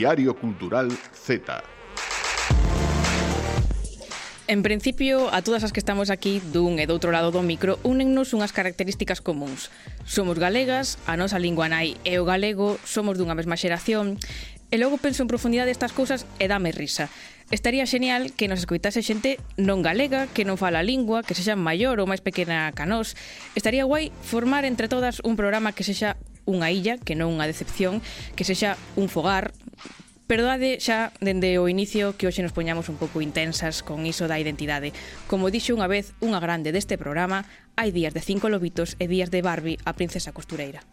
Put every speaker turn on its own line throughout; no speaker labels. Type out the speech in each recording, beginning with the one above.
Diario Cultural Z.
En principio, a todas as que estamos aquí dun e doutro lado do micro únennos unhas características comuns. Somos galegas, a nosa lingua nai é o galego, somos dunha mesma xeración, e logo penso en profundidade estas cousas e dame risa. Estaría xenial que nos escoitase xente non galega, que non fala a lingua, que sexa maior ou máis pequena ca nós. Estaría guai formar entre todas un programa que sexa unha illa, que non unha decepción, que sexa un fogar, Perdoade xa dende o inicio que hoxe nos poñamos un pouco intensas con iso da identidade. Como dixo unha vez unha grande deste programa, hai días de cinco lobitos e días de Barbie a princesa costureira.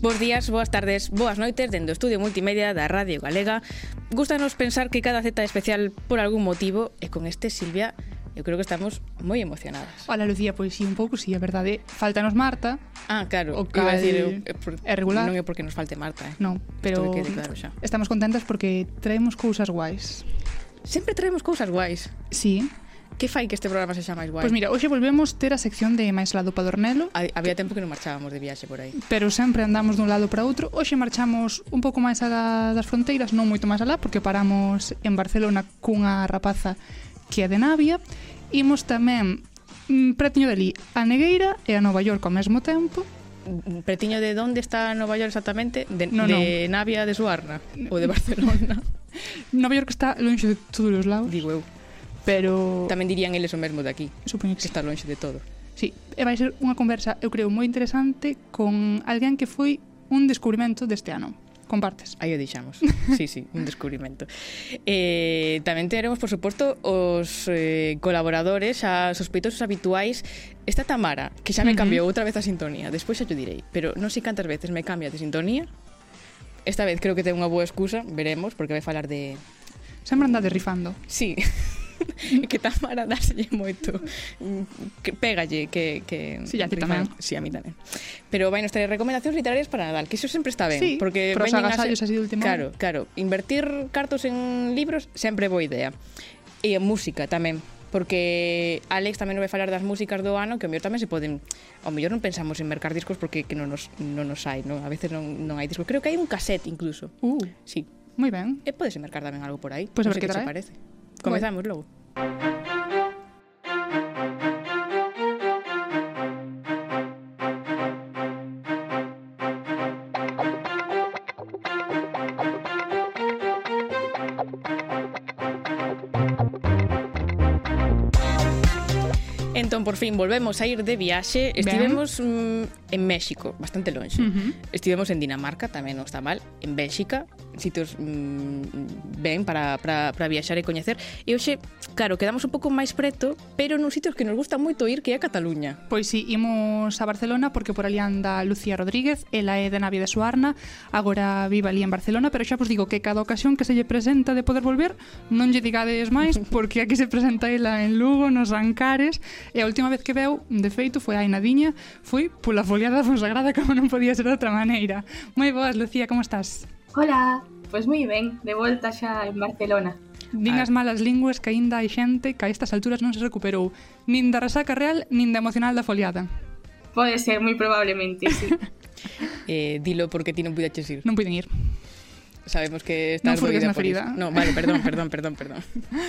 Bos días, boas tardes, boas noites dende o Estudio Multimedia da Radio Galega. Gústanos pensar que cada Z especial por algún motivo e con este Silvia eu creo que estamos moi emocionadas.
Ola, Lucía, pois sí, un pouco, sí, é verdade. ¿eh? Faltanos Marta.
Ah, claro,
o cal...
iba a decir, eu, eh, por,
é regular.
Non é porque nos falte Marta, eh?
Non, pero
que claro xa.
estamos contentas porque traemos cousas guais.
Sempre traemos cousas guais.
Sí.
Que fai que este programa se xa máis guai?
Pois mira, hoxe volvemos ter a sección de máis lado Padornelo,
Dornelo. Había tempo que non marchábamos de viaxe por aí.
Pero sempre andamos dun lado para outro. Hoxe marchamos un pouco máis alá das fronteiras, non moito máis alá, porque paramos en Barcelona cunha rapaza que é de Navia. Imos tamén pretiño deli a Negueira e a Nova York ao mesmo tempo
pretiño de onde está Nova York exactamente? De,
no,
de no. Navia de Suarna ou de Barcelona?
Nova York está lonxe de todos os lados.
Digo eu.
Pero
tamén dirían eles o mesmo de aquí.
Supoño
que,
que
está lonxe de todo.
Sí, e vai ser unha conversa, eu creo, moi interesante con alguén que foi un descubrimento deste ano compartes.
Aí o deixamos. Sí, sí, un descubrimento. Eh, tamén teremos, por suposto, os eh, colaboradores, a sospeitosos habituais. Esta Tamara, que xa me cambiou outra vez a sintonía. Despois xa te direi, pero non sei cantas veces me cambia de sintonía. Esta vez creo que ten unha boa excusa, veremos, porque vai falar de...
Sempre andade rifando.
Sí. e que Tamara dáselle moito mm, que pégalle que que si
sí, a ti tamén.
Si sí, a mí tamén. Pero vai nos traer recomendacións literarias para Nadal, que iso sempre está ben,
sí,
porque prosa
agasallos así de último.
Claro, claro, invertir cartos en libros sempre boa idea. E en música tamén, porque Alex tamén vai falar das músicas do ano que o mellor tamén se poden ao mellor non pensamos en mercar discos porque que non nos, non nos hai non? a veces non, non hai discos creo que hai un cassette incluso
uh,
sí.
moi ben
e podes mercar tamén algo por aí
pois pues
a
ver que,
que
trae.
parece Comenzamos luego. por fin volvemos a ir de viaxe, estivemos mm, en México, bastante lonxe.
Uh -huh.
Estivemos en Dinamarca, tamén non está mal, en Bélxica, sitios mm, ben para, para, para viaxar e coñecer. E hoxe, claro, quedamos un pouco máis preto, pero nun sitios que nos gusta moito ir, que é a Cataluña.
Pois si, sí, imos a Barcelona, porque por ali anda Lucía Rodríguez, ela é de Navia de Suarna, agora vive ali en Barcelona, pero xa vos digo que cada ocasión que se lle presenta de poder volver, non lle digades máis, porque aquí se presenta ela en Lugo, nos Ancares, e a última última vez que veu, de feito, foi a Inadiña, foi pola foliada da Fonsagrada como non podía ser de outra maneira. Moi boas, Lucía, como estás?
Hola, pois pues moi ben, de volta xa en Barcelona.
Din as malas linguas que aínda hai xente que a estas alturas non se recuperou nin da resaca real, nin da emocional da foliada.
Pode ser, moi probablemente, sí.
eh, dilo porque ti non puidaches ir.
Non puiden ir
sabemos que estás
non
doída por
ferida.
Iso. No, vale, perdón, perdón, perdón, perdón.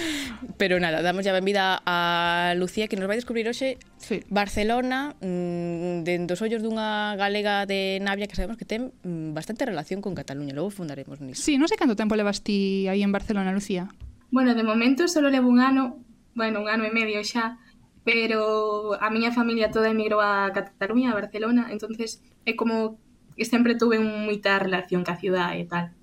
Pero nada, damos ya benvida a Lucía que nos vai descubrir hoxe
sí.
Barcelona mmm, dentro dos ollos dunha galega de Navia que sabemos que ten mm, bastante relación con Cataluña, logo fundaremos nisso.
Sí, non sei canto tempo levas ti aí en Barcelona, Lucía.
Bueno, de momento solo levo un ano, bueno, un ano e medio xa, pero a miña familia toda emigrou a Cataluña, a Barcelona, entonces é como que sempre tuve moita relación ca ciudad e tal.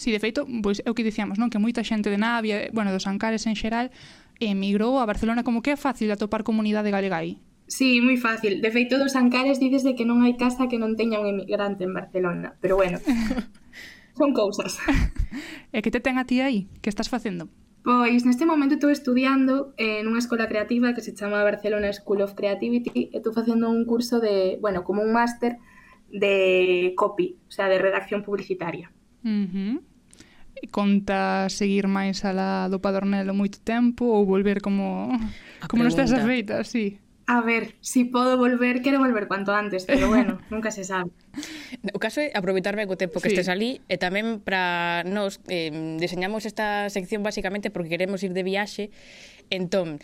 Si, sí, de feito, pois é o que dicíamos, non? Que moita xente de Navia, bueno, dos Ancares en xeral, emigrou a Barcelona como que é fácil de atopar comunidade galega aí.
Sí, moi fácil. De feito, dos Ancares dices de que non hai casa que non teña un emigrante en Barcelona. Pero bueno, son cousas.
e que te ten a ti aí? Que estás facendo?
Pois neste momento estou estudiando eh, en unha escola creativa que se chama Barcelona School of Creativity e estou facendo un curso de, bueno, como un máster de copy, o sea, de redacción publicitaria.
Uh -huh conta seguir máis alá do Padornelo moito tempo ou volver como a como non estás afeita, sí.
A ver, si podo volver, quero volver cuanto antes, pero bueno, nunca se sabe.
O caso é aproveitar ben o tempo que
sí.
estes ali e tamén para nos eh, deseñamos esta sección basicamente porque queremos ir de viaxe. Entón,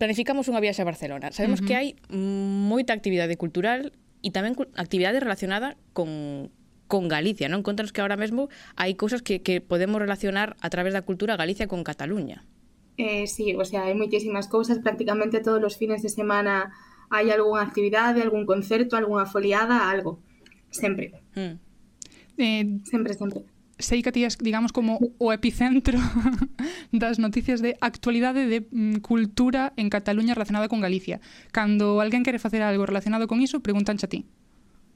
planificamos unha viaxe a Barcelona. Sabemos uh -huh. que hai moita actividade cultural e tamén actividade relacionada con, con Galicia, non? Contanos que ahora mesmo hai cousas que, que podemos relacionar a través da cultura Galicia con Cataluña.
Eh, sí, o sea, hai moitísimas cousas, prácticamente todos os fines de semana hai algunha actividade, algún concerto, algunha foliada, algo. Sempre.
Mm.
Eh,
sempre, sempre.
Sei que ti digamos, como o epicentro das noticias de actualidade de mm, cultura en Cataluña relacionada con Galicia. Cando alguén quere facer algo relacionado con iso, preguntan a ti.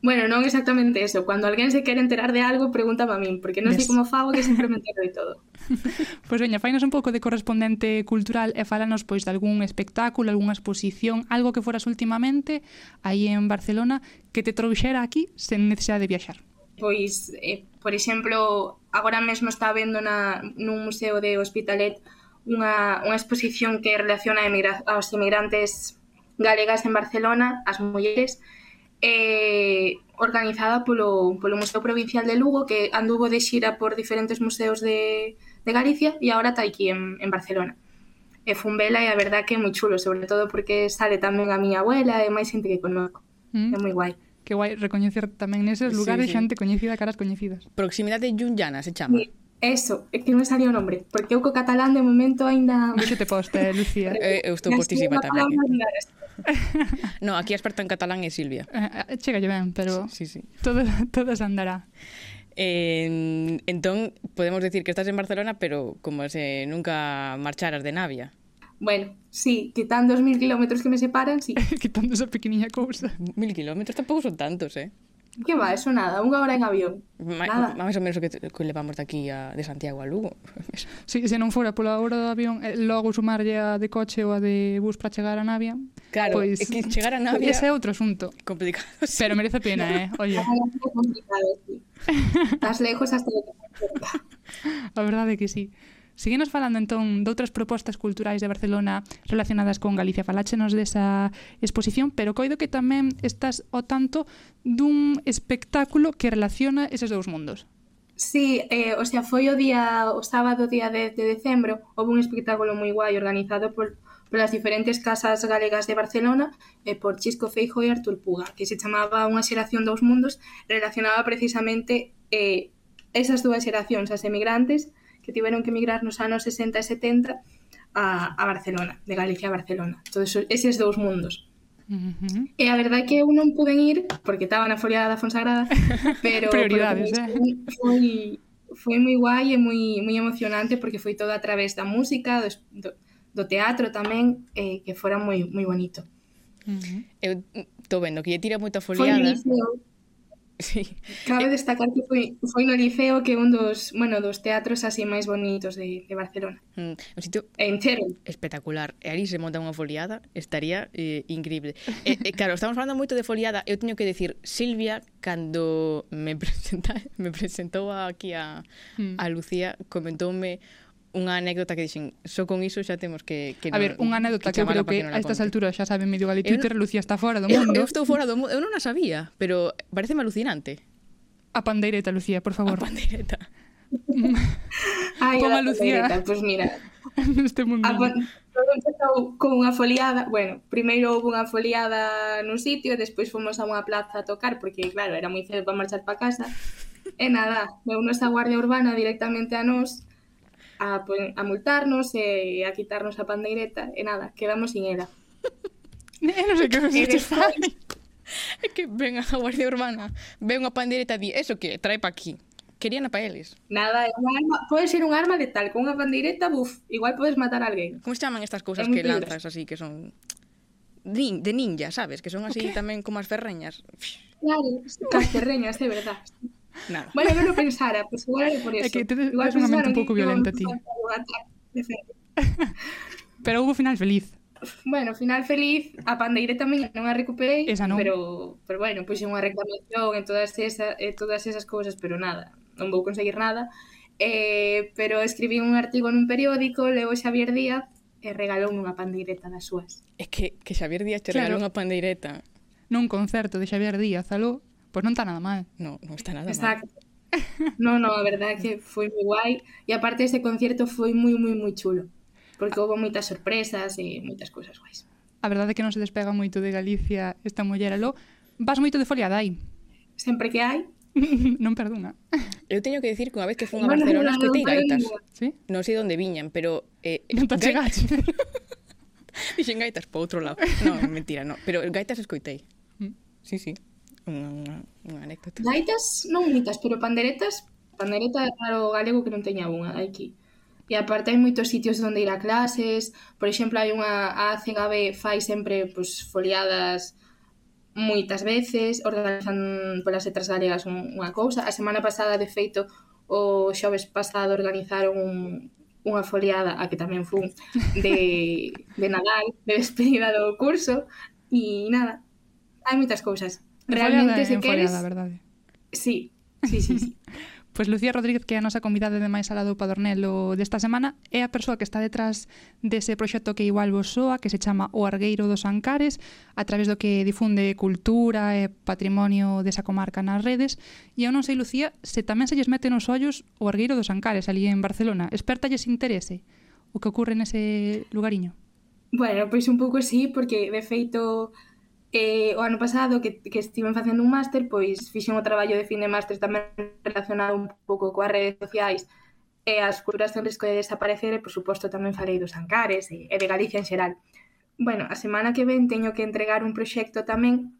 Bueno, non exactamente eso. Cando alguén se quere enterar de algo, pregúntame a min, porque non
Ves.
sei como fago que sempre me entero de todo.
Pois pues, veña, fainos un pouco de correspondente cultural e falanos pois de algún espectáculo, algunha exposición, algo que foras últimamente aí en Barcelona que te trouxera aquí sen necesidade de viaxar.
Pois, eh, por exemplo, agora mesmo está vendo na, nun museo de Hospitalet unha, unha exposición que relaciona a emigra aos emigrantes galegas en Barcelona, as mulleres, eh, organizada polo, polo Museo Provincial de Lugo que anduvo de xira por diferentes museos de, de Galicia e agora está aquí en, en Barcelona e fun vela e a verdad que é moi chulo, sobre todo porque sale tamén a miña abuela e máis xente que conozco.
Mm.
É moi guai.
Que guai recoñecer tamén neses lugares
sí, sí.
xente coñecida, caras coñecidas.
Proximidade Llullana se chama.
Sí. Eso, é que non salía o nombre, porque eu co catalán de momento aínda...
Vexete posta, poste, Lucía.
eh, eu estou postísima tamén.
Eh.
no, aquí a experta en catalán é Silvia.
Eh, eh, chega ben, pero
sí, sí.
todo, todo se andará.
Eh, entón, podemos decir que estás en Barcelona, pero como se nunca marcharas de Navia.
Bueno, sí, quitando os mil kilómetros que me separan, sí.
quitando esa pequeniña cousa.
Mil kilómetros tampouco son tantos, eh?
Que va, eso nada, unha hora en avión.
Ma,
nada.
Máis ou menos o que, que levamos aquí a, de Santiago a Lugo.
Sí, se non fora pola hora do avión, eh, logo sumarlle a de coche ou a de bus para chegar a Navia.
Claro,
pois,
é que chegar a Navia...
Ese é outro asunto.
Complicado, sí.
Pero merece pena, eh? Oye.
complicado, sí. Estás lejos hasta...
a verdade é que sí. Seguinos falando entón de outras propostas culturais de Barcelona relacionadas con Galicia. Faláchenos desa exposición, pero coido que tamén estás o tanto dun espectáculo que relaciona eses dous mundos.
Sí, eh, o sea, foi o día o sábado día 10 de decembro, houve un espectáculo moi guai organizado por polas diferentes casas galegas de Barcelona e por Chisco Feijo e Artur Puga, que se chamaba Unha xeración dos mundos, relacionaba precisamente eh, esas dúas xeracións, as emigrantes que tiveron que emigrar nos anos 60 e 70 a, a Barcelona, de Galicia a Barcelona. Entón, eses dous mundos.
Uh -huh.
E a verdade é que eu non puden ir porque estaba na foliada da Fonsagrada, pero
prioridades, eh?
foi, foi moi guai e moi moi emocionante porque foi todo a través da música, do, do, do teatro tamén, eh, que fora moi moi bonito.
Uh -huh.
Eu mm, estou vendo que lle tira moita foliada.
Foi
Sí.
Cabe destacar que foi, foi no Liceo que un dos, bueno, dos teatros así máis bonitos de, de Barcelona.
Mm, un sitio
entero.
Espectacular. E ali se monta unha foliada, estaría eh, increíble. e, e, claro, estamos falando moito de foliada. Eu teño que decir, Silvia, cando me, presenta, me presentou aquí a,
mm.
a Lucía, comentoume unha anécdota que dixen, só con iso xa temos que... que
a ver, unha anécdota que,
que
creo que,
que
a estas alturas xa saben medio
Galicia
Twitter, eu, Lucía está fora do mundo.
Eu, eu estou fora do mundo, eu non a sabía, pero pareceme alucinante.
A pandeireta, Lucía, por favor.
A
pandeireta. Ai,
Toma,
Lucía.
Pois pues mira,
neste mundo.
A empezou con unha foliada, bueno, primeiro houve unha foliada nun sitio e despois fomos a unha plaza a tocar porque claro, era moi cedo para marchar para casa. E nada, veu nosa guardia urbana directamente a nós a, a multarnos e a quitarnos a pandeireta e nada, quedamos sin ela.
Eh, non sei que vos
despois...
É que ven a Guardia Urbana, ve unha pandeireta e di, eso que, trae pa aquí. Querían a pa eles.
Nada, é un arma, pode ser un arma letal, con unha pandeireta, buf, igual podes matar a alguén.
Como se chaman estas cousas que
peligroso.
lanzas así, que son nin, de ninja, sabes? Que son así tamén como as ferreñas.
Claro, as ferreñas, é verdad.
Nada.
Bueno, eu non pensara, pois pues igual era por eso.
É que tedes
igual
un
momento
un pouco violenta ti. Pero houve final feliz.
Bueno, final feliz, a pandeireta tamén non a recuperei,
Esa non.
pero pero bueno, puxen unha reclamación en todas esas eh, todas esas cousas, pero nada, non vou conseguir nada. Eh, pero escribí un artigo nun periódico, leo Xavier Díaz eh, e regalou unha pandeireta das súas.
É que, que Xavier Díaz te
claro.
regalou unha pandeireta.
Non concerto de Xavier Díaz, aló? Pois non está nada mal.
No, non está nada
Exacto. mal. No, no, a verdade é que foi moi guai e aparte ese concerto foi moi moi moi chulo, porque houve moitas sorpresas e moitas cousas guais.
A verdade é que non se despega moito de Galicia esta muller aló. Vas moito de foliada aí?
Sempre que hai.
non perdona.
Eu teño que decir que unha vez que fun a Barcelona
bueno,
escoitei gaitas.
¿Sí?
Non sei onde viñan, pero... Eh,
non te chegaste.
Dixen gaitas, gaitas para outro lado. Non, mentira, non. Pero gaitas escoitei.
Mm.
Sí, sí unha, unha, unha anécdota.
Gaitas non moitas, pero panderetas, pandereta é raro galego que non teña unha aquí. E aparte hai moitos sitios onde ir a clases, por exemplo, hai unha a ACGB fai sempre pues, foliadas moitas veces, organizan polas letras galegas un, unha cousa. A semana pasada, de feito, o xoves pasado organizaron un, unha foliada a que tamén fun de, de Nadal, de despedida do curso, e nada, hai moitas cousas. Realmente se
si
queres...
Enfoliada, verdade.
Sí, sí, sí, sí.
Pois Lucía Rodríguez, que é a nosa convidada de máis alado Padornelo desta semana, é a persoa que está detrás dese proxecto que igual vos soa, que se chama O Argueiro dos Ancares, a través do que difunde cultura e patrimonio desa comarca nas redes. E eu non sei, Lucía, se tamén se lles mete nos ollos O Argueiro dos Ancares, ali en Barcelona. Espertalles interese o que ocorre nese lugariño?
Bueno, pois un pouco sí, porque de feito eh, o ano pasado que, que estiven facendo un máster, pois fixen o traballo de fin de máster tamén relacionado un pouco coas redes sociais e as culturas en risco de desaparecer e, por suposto, tamén falei dos Ancares e, e de Galicia en xeral. Bueno, a semana que ven teño que entregar un proxecto tamén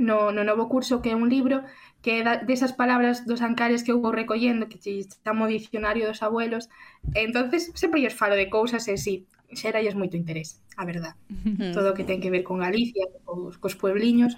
no, no novo curso que é un libro que é da, desas palabras dos ancares que eu vou recollendo que che chamo dicionario dos Abuelos entonces sempre os falo de cousas e sí, xeralles moito interés, a verdad. Todo o que ten que ver con Galicia, cos, cos puebliños,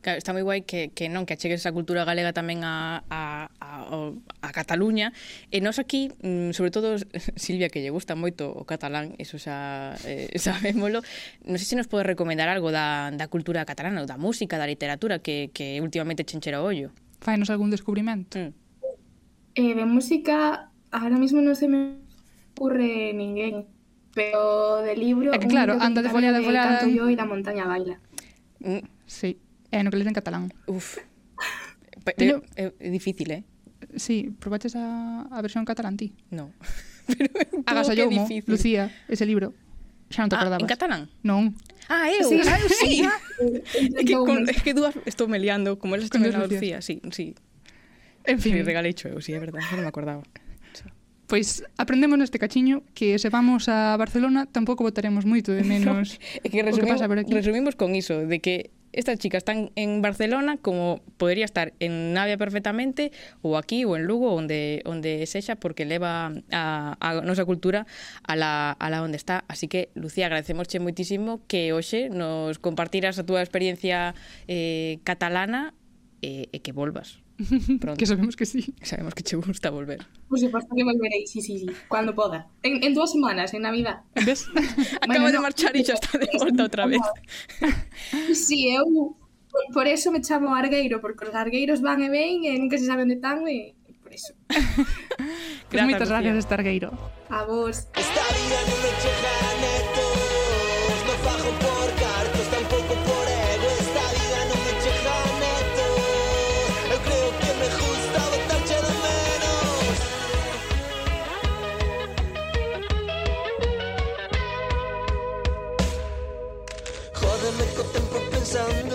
Claro, está moi guai que, que non que achegues esa cultura galega tamén a, a, a, a Cataluña. E nós aquí, mm, sobre todo Silvia que lle gusta moito o catalán eso xa eh, sabémolo non sei se nos pode recomendar algo da, da cultura catalana, da música, da literatura que, que últimamente chenchera o ollo.
Fainos algún descubrimento.
Mm.
eh, De música, ahora mismo non se me ocurre ninguén. Pero de libro...
É que claro, anda de folia
de
folia...
Canto yo e la montaña baila.
Mm,
sí, é no que lees en catalán.
Uf.
Pero,
é, é difícil, eh?
Sí, probaches a, a versión catalán ti?
No. Pero
Agas a
Yomo,
Lucía, ese libro. Xa non te acordabas.
Ah, en catalán?
Non.
Ah, eu,
sí.
ah, eu sí. é que, con, é que dúas estou meliando, como eles
estou
meliando Lucía, sí, sí.
En fin.
Sí, regalecho eu, sí, é verdade, non me acordaba.
Pois aprendemos neste cachiño que se vamos a Barcelona tampouco votaremos moito de menos.
É que,
o que pasa por aquí.
Resumimos con iso, de que estas chicas están en Barcelona como podría estar en Navia perfectamente ou aquí ou en Lugo onde onde sexa porque leva a, a nosa cultura a la, a la onde está. Así que Lucía agradecemosche moitísimo que hoxe nos compartiras a túa experiencia eh, catalana e, e que volvas. Pronto.
que sabemos que sí.
Sabemos que che gusta volver.
Por suposto que volverei, sí, sí, sí. Cando poda. En, en dúas semanas, en Navidad.
Ves?
Acaba bueno,
de
marchar e no, xa está de volta outra vez.
sí, eu... Por, por eso me chamo Argueiro, porque os argueiros van e ven e nunca se sabe onde están e por eso.
pues
moitas gracias, Argueiro.
A vos.
Esta vida non me chega some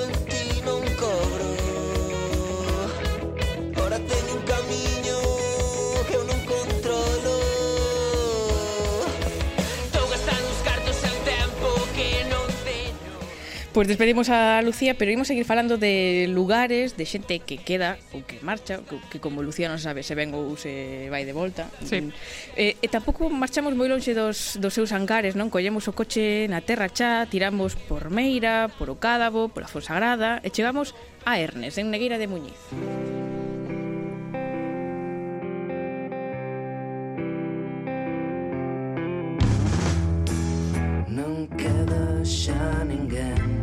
Pois pues despedimos a Lucía, pero imos seguir falando de lugares, de xente que queda ou que marcha, que, que como Lucía non sabe se ven ou se vai de volta.
Sí.
E, e tampouco marchamos moi lonxe dos, dos seus hangares, non? Collemos o coche na terra xa, tiramos por Meira, por o Cádabo, a Fonsagrada e chegamos a Ernes, en Negueira de Muñiz.
Non queda xa ninguén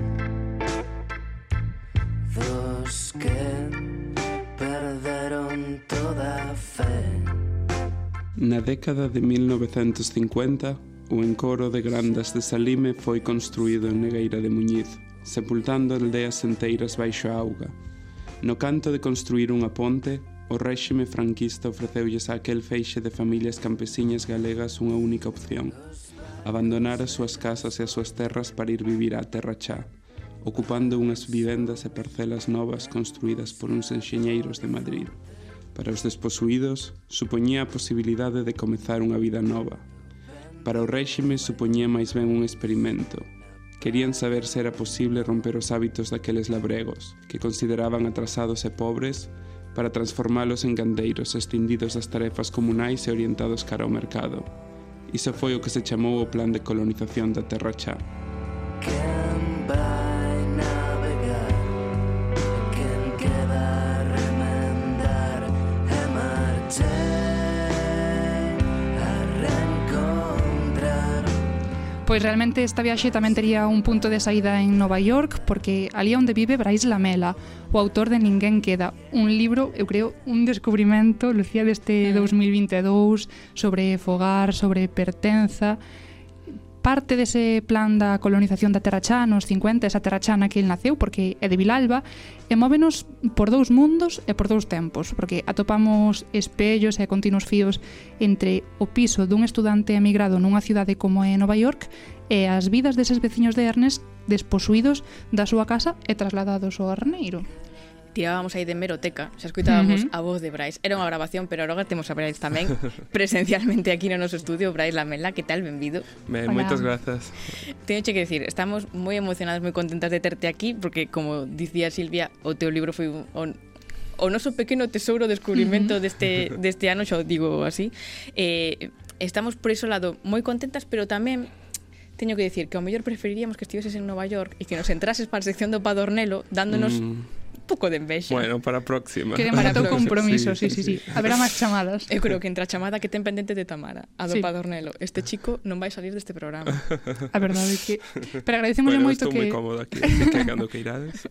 dos que perderon toda a fe.
Na década de 1950, o encoro de Grandas de Salime foi construído en Negueira de Muñiz, sepultando aldeas enteiras baixo a auga. No canto de construir unha ponte, o réxime franquista ofreceulles a aquel feixe de familias campesiñas galegas unha única opción, abandonar as súas casas e as súas terras para ir vivir á terra chá ocupando unhas vivendas e parcelas novas construídas por uns enxeñeiros de Madrid. Para os desposuídos, supoñía a posibilidade de comezar unha vida nova. Para o réxime supoñía máis ben un experimento. Querían saber se era posible romper os hábitos daqueles labregos, que consideraban atrasados e pobres, para transformalos en gandeiros extendidos das tarefas comunais e orientados cara ao mercado. Iso foi o que se chamou o plan de colonización da Terra Chá.
Can't
Pois realmente esta viaxe tamén tería un punto de saída en Nova York porque ali onde vive Brais Lamela, o autor de Ninguén queda, un libro, eu creo, un descubrimento, Lucía, deste mm. 2022 sobre fogar, sobre pertenza, parte dese plan da colonización da Terra Chá nos 50, esa Terra Chá na que el naceu, porque é de Vilalba, e móvenos por dous mundos e por dous tempos, porque atopamos espellos e continuos fíos entre o piso dun estudante emigrado nunha cidade como é Nova York e as vidas deses veciños de Ernest desposuídos da súa casa e trasladados ao Arneiro
tirábamos aí de meroteca, xa escuitábamos
uh -huh.
a voz de Brais. Era unha grabación, pero agora temos a Brais tamén presencialmente aquí no noso estudio. Brais Lamela, que tal? Benvido.
Me,
moitas grazas.
Teño que decir, estamos moi emocionadas, moi contentas de terte aquí, porque como dicía Silvia, o teu libro foi un, un o noso pequeno tesouro de descubrimento deste, deste ano, xa digo así. Eh, estamos por iso lado moi contentas, pero tamén teño que decir que ao mellor preferiríamos que estiveses en Nova York e que nos entrases para a sección do Padornelo dándonos
mm
pouco de envexa.
Bueno, para a próxima.
Que
demasiado
compromiso, sí, sí,
sí.
sí. Haberá máis chamadas.
Eu creo que entre a chamada que ten pendente de Tamara, a do
sí.
Padornelo, este chico non vai salir deste programa.
A verdade é que... Pero agradecemos
bueno,
moito que...
Bueno, estou moi cómodo aquí, que cando que irades.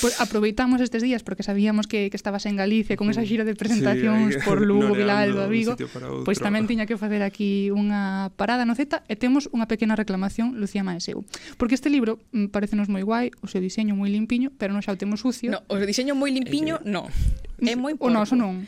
Pues aproveitamos estes días porque sabíamos que, que estabas en Galicia con esa xira de presentacións
sí,
por Lugo, Vilalba, Vigo. Pois pues tamén tiña que facer aquí unha parada no Z e temos unha pequena reclamación, Lucía Maeseu. Porque este libro mm, parecenos moi guai, o seu diseño moi limpiño, pero non xa o temos sucio.
No, o diseño moi limpiño, eh, eh, non. Eh, é moi porco.
O noso non.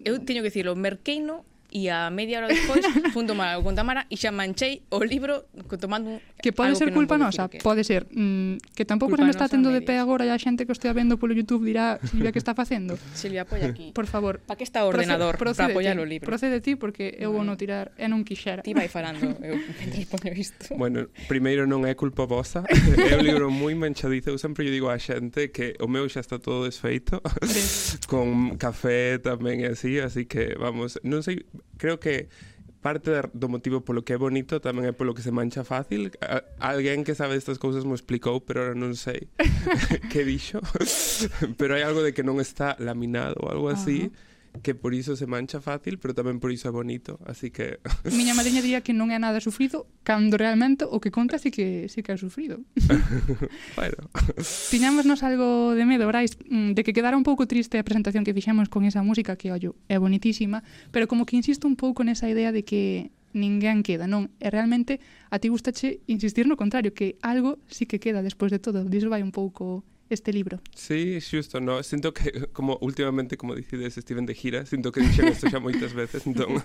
Eu teño que dicirlo, merqueino e a media hora despois fun tomar algo con Tamara e xa manchei o libro tomando un,
que pode ser
que
culpa nosa,
que...
pode ser. Mm, que tampouco se me está tendo de pé agora e a xente que o estea vendo polo Youtube dirá Silvia que está facendo?
Silvia, apoia aquí.
Por favor.
Pa que está o ordenador? Para apoiar o libro.
Procede ti porque eu vou no tirar e non quixera.
Ti vai falando eu poño isto
bueno, primeiro non é culpa vosa. É un libro moi manchadizo. Eu sempre lle digo á xente que o meu xa está todo desfeito con café tamén e así así que vamos non sei creo que parte do motivo polo que é bonito tamén é polo que se mancha fácil. A, alguén que sabe estas cousas mo explicou, pero ahora non sei que dixo. pero hai algo de que non está laminado ou algo así. Uh -huh que por iso se mancha fácil, pero tamén por iso é bonito, así que...
Miña madriña diría que non é nada sufrido, cando realmente o que conta sí que, sí que é sufrido.
bueno.
Tiñámonos algo de medo, Brais, mm, de que quedara un pouco triste a presentación que fixemos con esa música, que, ollo, é bonitísima, pero como que insisto un pouco nesa idea de que ninguén queda, non? E realmente a ti gustache insistir no contrario, que algo sí que queda despois de todo, diso vai un pouco este libro.
Sí, justo, no, siento que como últimamente, como dicides Steven de gira, siento que dixen isto xa moitas veces, entón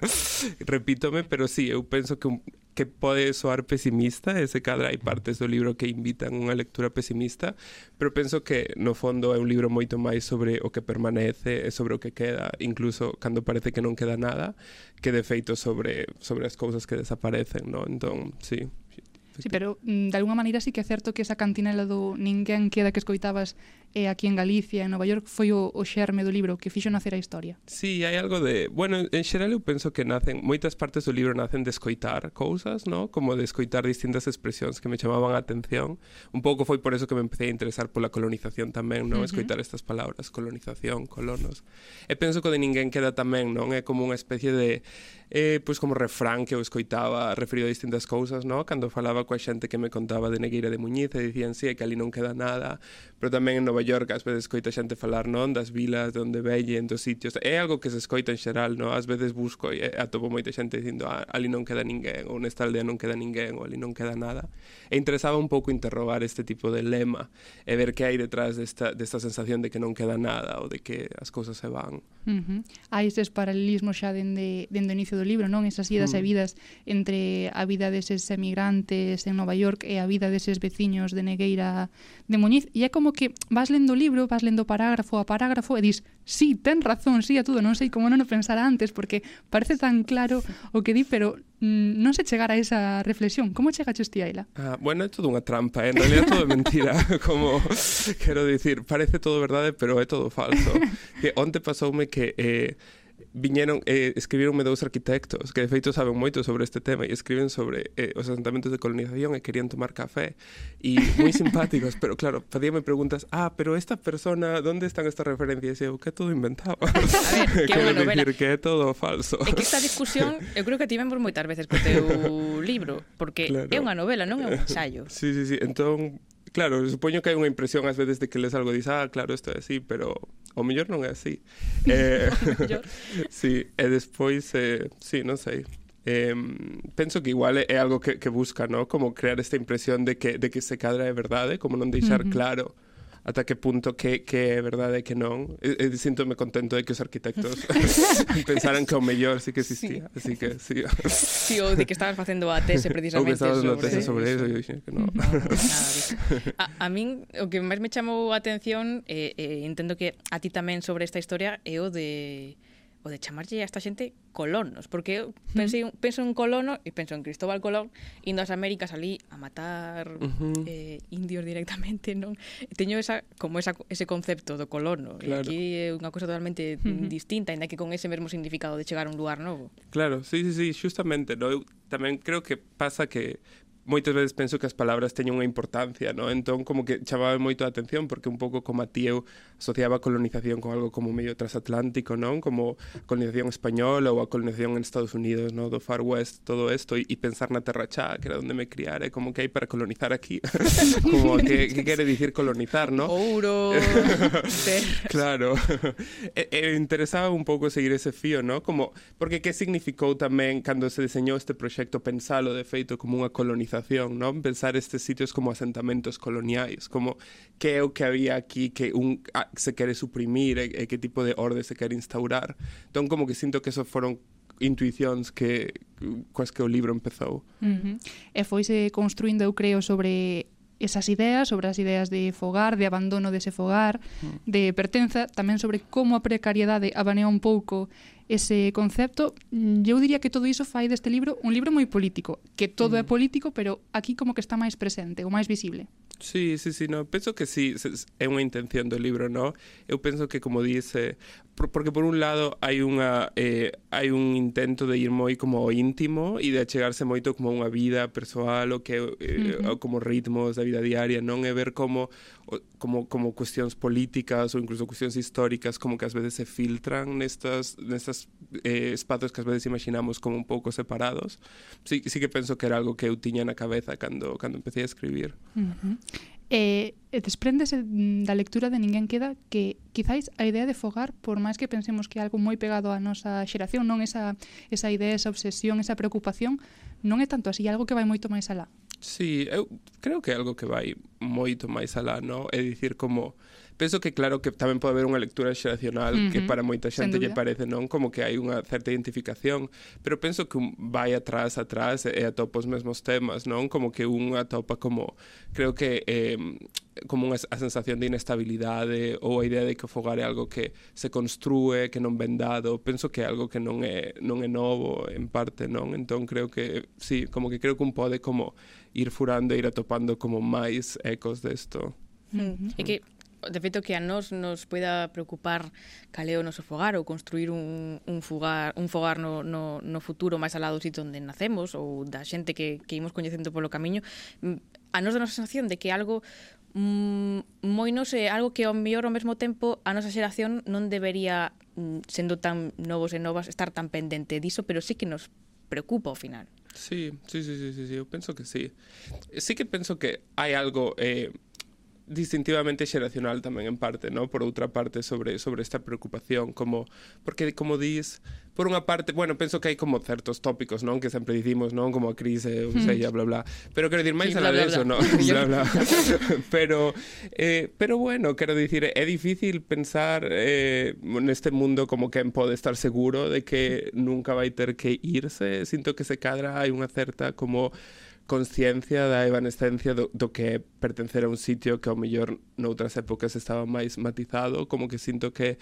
repítome, pero sí, eu penso que que pode soar pesimista, ese cadra hai partes do libro que invitan unha lectura pesimista, pero penso que no fondo é un libro moito máis sobre o que permanece e sobre o que queda, incluso cando parece que non queda nada, que de feito sobre sobre as cousas que desaparecen, no? Entón, sí.
Sí, pero mm, de alguna maneira sí que é certo que esa cantinela do ninguén queda que escoitabas e aquí en Galicia, en Nova York, foi o, o xerme do libro que fixo nacer a historia.
Sí, hai algo de... Bueno, en xeral eu penso que nacen... Moitas partes do libro nacen de escoitar cousas, ¿no? Como de escoitar distintas expresións que me chamaban a atención. Un pouco foi por eso que me empecé a interesar pola colonización tamén, non?
Uh -huh.
Escoitar estas palabras, colonización, colonos. E penso que de ninguén queda tamén, non? É como unha especie de... Eh, pois como refrán que eu escoitaba referido a distintas cousas, non? Cando falaba coa xente que me contaba de Negueira de Muñiz e dicían, sí, que ali non queda nada. Pero tamén en Nova Mallorca, ás veces escoita xente falar non das vilas de onde veñen, dos sitios. É algo que se escoita en xeral, non? Ás veces busco e atopo moita xente dicindo ah, ali non queda ninguén, ou nesta aldea non queda ninguén, ou ali non queda nada. E interesaba un pouco interrogar este tipo de lema e ver que hai detrás desta, desta sensación de que non queda nada ou de que as cousas se van.
Uh -huh. Hai estes paralelismos xa dende, dende o inicio do libro, non? Esas idas mm. e vidas entre a vida deses emigrantes en Nova York e a vida deses veciños de Negueira de Muñiz. E é como que vas vas lendo o libro, vas lendo parágrafo a parágrafo e dis, sí, ten razón, sí a todo, non sei como non o pensara antes, porque parece tan claro o que di, pero mm, non se chegar a esa reflexión. Como chegaches ti a ela?
Ah, bueno, é todo unha trampa, eh? en realidad todo é mentira, como quero dicir, parece todo verdade, pero é todo falso. Que onte pasoume que eh, viñeron eh, escribironme dous arquitectos que de feito saben moito sobre este tema e escriben sobre eh, os asentamentos de colonización e querían tomar café e moi simpáticos, pero claro, facíame preguntas, ah, pero esta persona, onde están estas referencias? E eu, que todo inventado.
A ver, que, bueno,
dicir que é todo falso.
É que esta discusión, eu creo que tivemos moitas veces co teu libro, porque
claro.
é unha novela, non é un ensayo.
Sí, sí, sí, entón, claro, supoño que hai unha impresión ás veces de que les algo dis, ah, claro, isto é así, pero O mellor non é así. Eh,
eh, eh,
sí, e despois, eh, sí, non sei. Eh, penso que igual é algo que, que busca, ¿no? Como crear esta impresión de que, de que se cadra é verdade, ¿eh? como non deixar
uh -huh.
claro ata que punto que, que é verdade e que non. E, e sintome contento de que os arquitectos pensaran que o mellor sí que existía. Sí. Así que, sí.
sí, ou de que estabas facendo a tese precisamente.
Ou que estabas
sobre...
tese sobre eso, e dixen que non.
No, nada, a, a min, o que máis me chamou a atención, e eh, eh, entendo que a ti tamén sobre esta historia, é o de o de chamarlle a esta xente colonos, porque eu pensei, mm. penso en colono e penso en Cristóbal Colón indo ás Américas ali a matar
uh -huh.
eh, indios directamente, non? Teño esa como esa, ese concepto do colono,
claro.
e aquí é unha cousa totalmente
uh -huh.
distinta, ainda que con ese mesmo significado de chegar a un lugar novo.
Claro, sí, sí, sí, justamente, no? eu tamén creo que pasa que moitas veces penso que as palabras teñen unha importancia, no? Entón, como que chamaba moito a atención, porque un pouco como a ti eu asociaba a colonización con algo como medio transatlántico, non? Como a colonización española ou a colonización en Estados Unidos, no? Do Far West, todo isto, e, e pensar na Terra Chá, que era onde me criara, como que hai para colonizar aquí. como que, que quere dicir colonizar, no?
Ouro,
Claro. e, e interesaba un pouco seguir ese fío, no? Como, porque que significou tamén cando se diseñou este proxecto pensalo de feito como unha colonización colonización, non? Pensar estes sitios como asentamentos coloniais, como que é o que había aquí que un ah, se quere suprimir eh, eh, e, e que tipo de orde se quere instaurar. Entón, como que sinto que eso foron intuicións que coas que o libro empezou.
Uh -huh. E foise construindo, eu creo, sobre esas ideas, sobre as ideas de fogar, de abandono dese fogar, mm. de pertenza, tamén sobre como a precariedade abanea un pouco ese concepto. Mm, Eu diría que todo iso fai deste libro un libro moi político, que todo mm. é político, pero aquí como que está máis presente, o máis visible.
Sí, sí, sí, no, penso que sí, é unha intención do libro, no? Eu penso que como dice, porque por un lado hai unha eh, hai un intento de ir moi como ao íntimo e de achegarse moito como a unha vida persoal o que eh, uh -huh. como ritmos da vida diaria, non é ver como como como cuestións políticas ou incluso cuestións históricas como que ás veces se filtran nestas nestas eh, espazos que ás veces imaginamos como un pouco separados. Sí, sí que penso que era algo que eu tiña na cabeza cando cando empecé a escribir.
Uh -huh. E, e despréndese mm, da lectura de Ninguén queda que quizáis a idea de fogar, por máis que pensemos que é algo moi pegado á nosa xeración, non esa, esa idea, esa obsesión, esa preocupación, non é tanto así, é algo que vai moito máis alá.
Sí, eu creo que é algo que vai moito máis alá, non? É dicir, como penso que claro que tamén pode haber unha lectura xeracional uh -huh. que para moita xente lle parece non como que hai unha certa identificación, pero penso que un vai atrás atrás e atopa os mesmos temas, non? Como que un atopa como creo que eh, como unha a sensación de inestabilidade ou a idea de que o fogar é algo que se construe, que non ven dado, penso que é algo que non é non é novo en parte, non? Entón creo que sí, como que creo que un pode como ir furando e ir atopando como máis ecos desto.
De mm -hmm. E que de feito que a nós nos poida preocupar caleo o noso fogar ou construir un, un, fogar, un fogar no, no, no futuro máis alado sitio onde nacemos ou da xente que, que imos coñecendo polo camiño mm, a nos da a sensación de que algo mm, moi non sei, algo que ao mellor ao mesmo tempo a nosa xeración non debería mm, sendo tan novos e novas estar tan pendente diso, pero sí que nos preocupa ao final.
Sí, sí, sí, sí, sí, sí. eu penso que sí. Sí que penso que hai algo eh, distintivamente xeracional tamén en parte, no? Por outra parte sobre sobre esta preocupación como porque como dis, por unha parte, bueno, penso que hai como certos tópicos, non, que sempre dicimos, non, como a crise, ou sei, bla bla. Pero quero dicir máis
sí,
alá de eso, non, bla bla. pero eh pero bueno, quero dicir, é difícil pensar eh neste mundo como que pode estar seguro de que nunca vai ter que irse, sinto que se cadra hai unha certa como consciencia da evanescencia do, do que é pertencer a un sitio que ao mellor noutras épocas estaba máis matizado, como que sinto que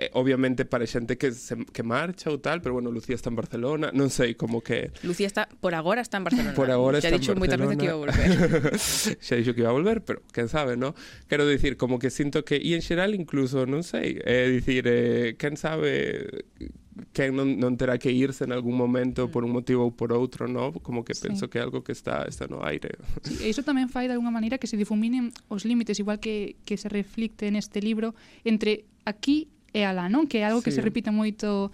eh, obviamente para xente que se, que marcha ou tal, pero bueno, Lucía está en Barcelona, non sei como que
Lucía está por agora está en Barcelona.
Por agora
xa
está
moitas veces que iba a volver.
xa dixo que iba a volver, pero quen sabe, no? Quero dicir como que sinto que e en xeral incluso, non sei, é eh, dicir, eh, quen sabe quen non, non terá que irse en algún momento por un motivo ou por outro, no? Como que penso sí. que é algo que está está no aire.
Sí, e iso tamén fai de alguna maneira que se difuminen os límites, igual que, que se reflicte neste libro, entre aquí e alá, non? Que é algo
sí.
que se repite moito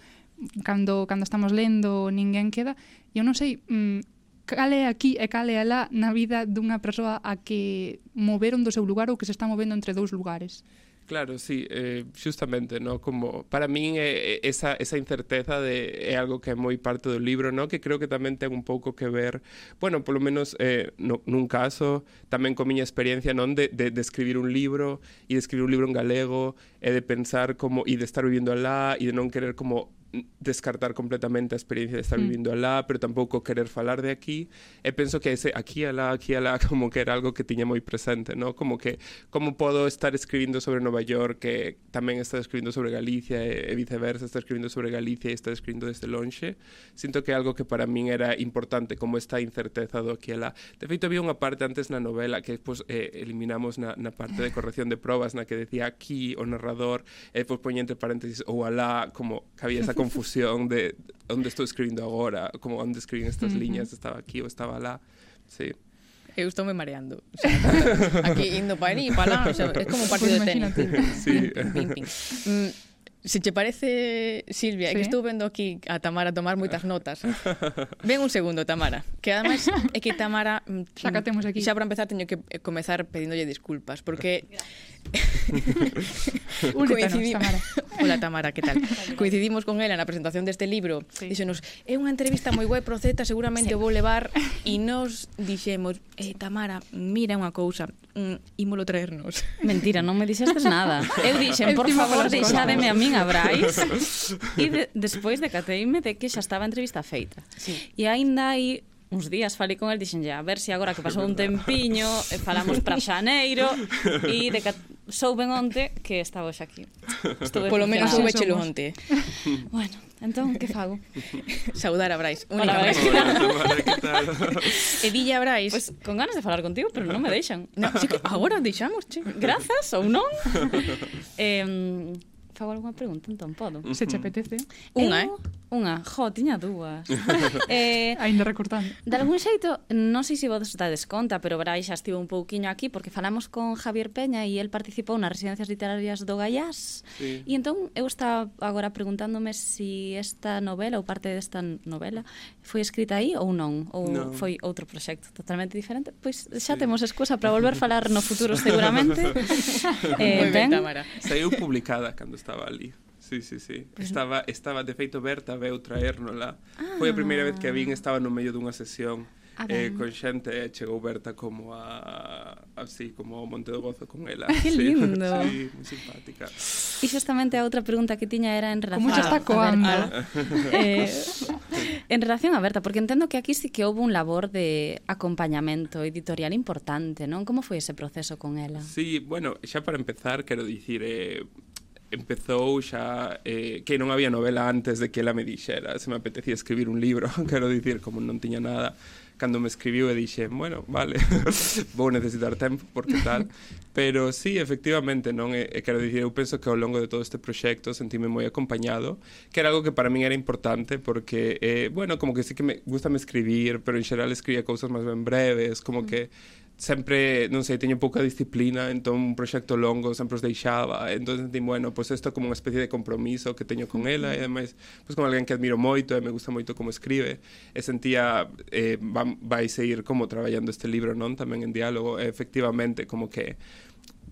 cando, cando estamos lendo Ninguén queda. E eu non sei, mm, cale aquí e cale alá na vida dunha persoa a que moveron do seu lugar ou que se está movendo entre dous lugares.
Claro, sí, eh, justamente, ¿no? Como para min eh, eh, esa, esa incerteza de, é algo que é moi parte do libro, ¿no? Que creo que tamén ten un pouco que ver, bueno, polo menos eh, no, nun caso, tamén con miña experiencia, non? De, de, de escribir un libro e de escribir un libro en galego e de pensar como, e de estar vivindo alá e de non querer como descartar completamente a experiencia de estar
mm.
vivindo alá, pero tampouco querer falar de aquí. Eh, e penso que ese aquí alá, aquí alá, como que era algo que tiña moi presente, ¿no? Como que como podo estar escribindo sobre Nova York que tamén está escribindo sobre Galicia eh, e, e viceversa, está escribindo sobre Galicia e está escribindo desde lonxe. Sinto que é algo que para min era importante como esta incerteza do aquí alá. De feito, había unha parte antes na novela que pues, eh, eliminamos na, na parte de corrección de probas na que decía aquí o narrador e eh, pues, poñente paréntesis ou alá, como que había esa confusión de onde estou escribindo agora, como onde escribín estas liñas, estaba aquí ou estaba lá. Sí.
Eu estou me mareando. O sea, aquí indo para ali e para lá, o sea, é como un partido
pues
de tenis.
Sí.
Ping, ping. Mm, se che parece, Silvia, sí. que estou vendo aquí a Tamara tomar moitas notas. Ven un segundo, Tamara. Que además é que Tamara... Mm,
xa que temos aquí.
Xa para empezar teño que comezar pedíndolle disculpas, porque...
Gracias
Coincidimos Hola Tamara, que tal? Coincidimos con ela na presentación deste libro.
Sí.
Dixenos, é unha entrevista moi guai pro Z, seguramente sí. o vou levar e nos dixemos, eh, Tamara, mira unha cousa, mm, ímolo traernos.
Mentira, non me dixestes nada. Eu dixen, por favor, deixádeme a min a Brais. E de, despois decateime de que xa estaba a entrevista feita.
Sí.
E aínda hai uns días falei con el, dixen, a ver se si agora que pasou un tempiño, eh, falamos para xaneiro, e de souben onte que estaba xa aquí. Estuve
Polo menos soube chelo onte.
Bueno, entón, que fago?
Saudar a Brais.
Hola, Brais.
e dille a Brais...
Pues, con ganas de falar contigo, pero non me deixan.
No, así que agora deixamos, che.
Grazas ou non. eh, fago algunha pregunta, entón, podo.
Se te apetece.
Unha,
eh? Unha, jo, tiña dúas. eh,
Ainda recortando.
De algún xeito, non sei se vos dades conta, pero Brai xa estivo un pouquiño aquí porque falamos con Javier Peña e el participou nas residencias literarias do Gallás.
Sí.
E entón eu estaba agora preguntándome se si esta novela ou parte desta novela foi escrita aí ou non, ou
no.
foi outro proxecto totalmente diferente. Pois xa
sí.
temos excusa para volver a falar no futuro seguramente.
eh, ben.
Saiu publicada cando estaba ali. Sí, sí, sí.
Pues
estaba, estaba, de feito, Berta veu traérnola. Ah. Foi a primeira vez que a vin, estaba no medio dunha sesión.
Ah,
eh, con xente e chegou Berta como a así como ao Monte do Gozo con ela.
Que
sí,
lindo.
Sí, moi simpática.
E xustamente a outra pregunta que tiña era en relación
Como xa está coando.
Ah. eh, en relación a Berta, porque entendo que aquí sí que houve un labor de acompañamento editorial importante, non? Como foi ese proceso con ela?
Sí, bueno, xa para empezar quero dicir eh empezou xa eh, que non había novela antes de que ela me dixera. Se me apetecía escribir un libro quero dicir, como non tiña nada cando me escribiu e dixen, bueno, vale, vou necesitar tempo porque tal, pero sí, efectivamente, non e, e quero dicir, eu penso que ao longo de todo este proxecto sentime moi acompañado, que era algo que para min era importante porque eh, bueno, como que sí que me gusta me escribir, pero en xeral escribía cousas máis ben breves, como mm. que sempre, non sei, teño pouca disciplina, entón un proxecto longo sempre os deixaba, entón sentí, bueno, pois pues isto como unha especie de compromiso que teño con ela, e ademais, pois pues, como alguén que admiro moito e me gusta moito como escribe, e sentía, eh, vai seguir como traballando este libro, non? Tamén en diálogo, e, efectivamente, como que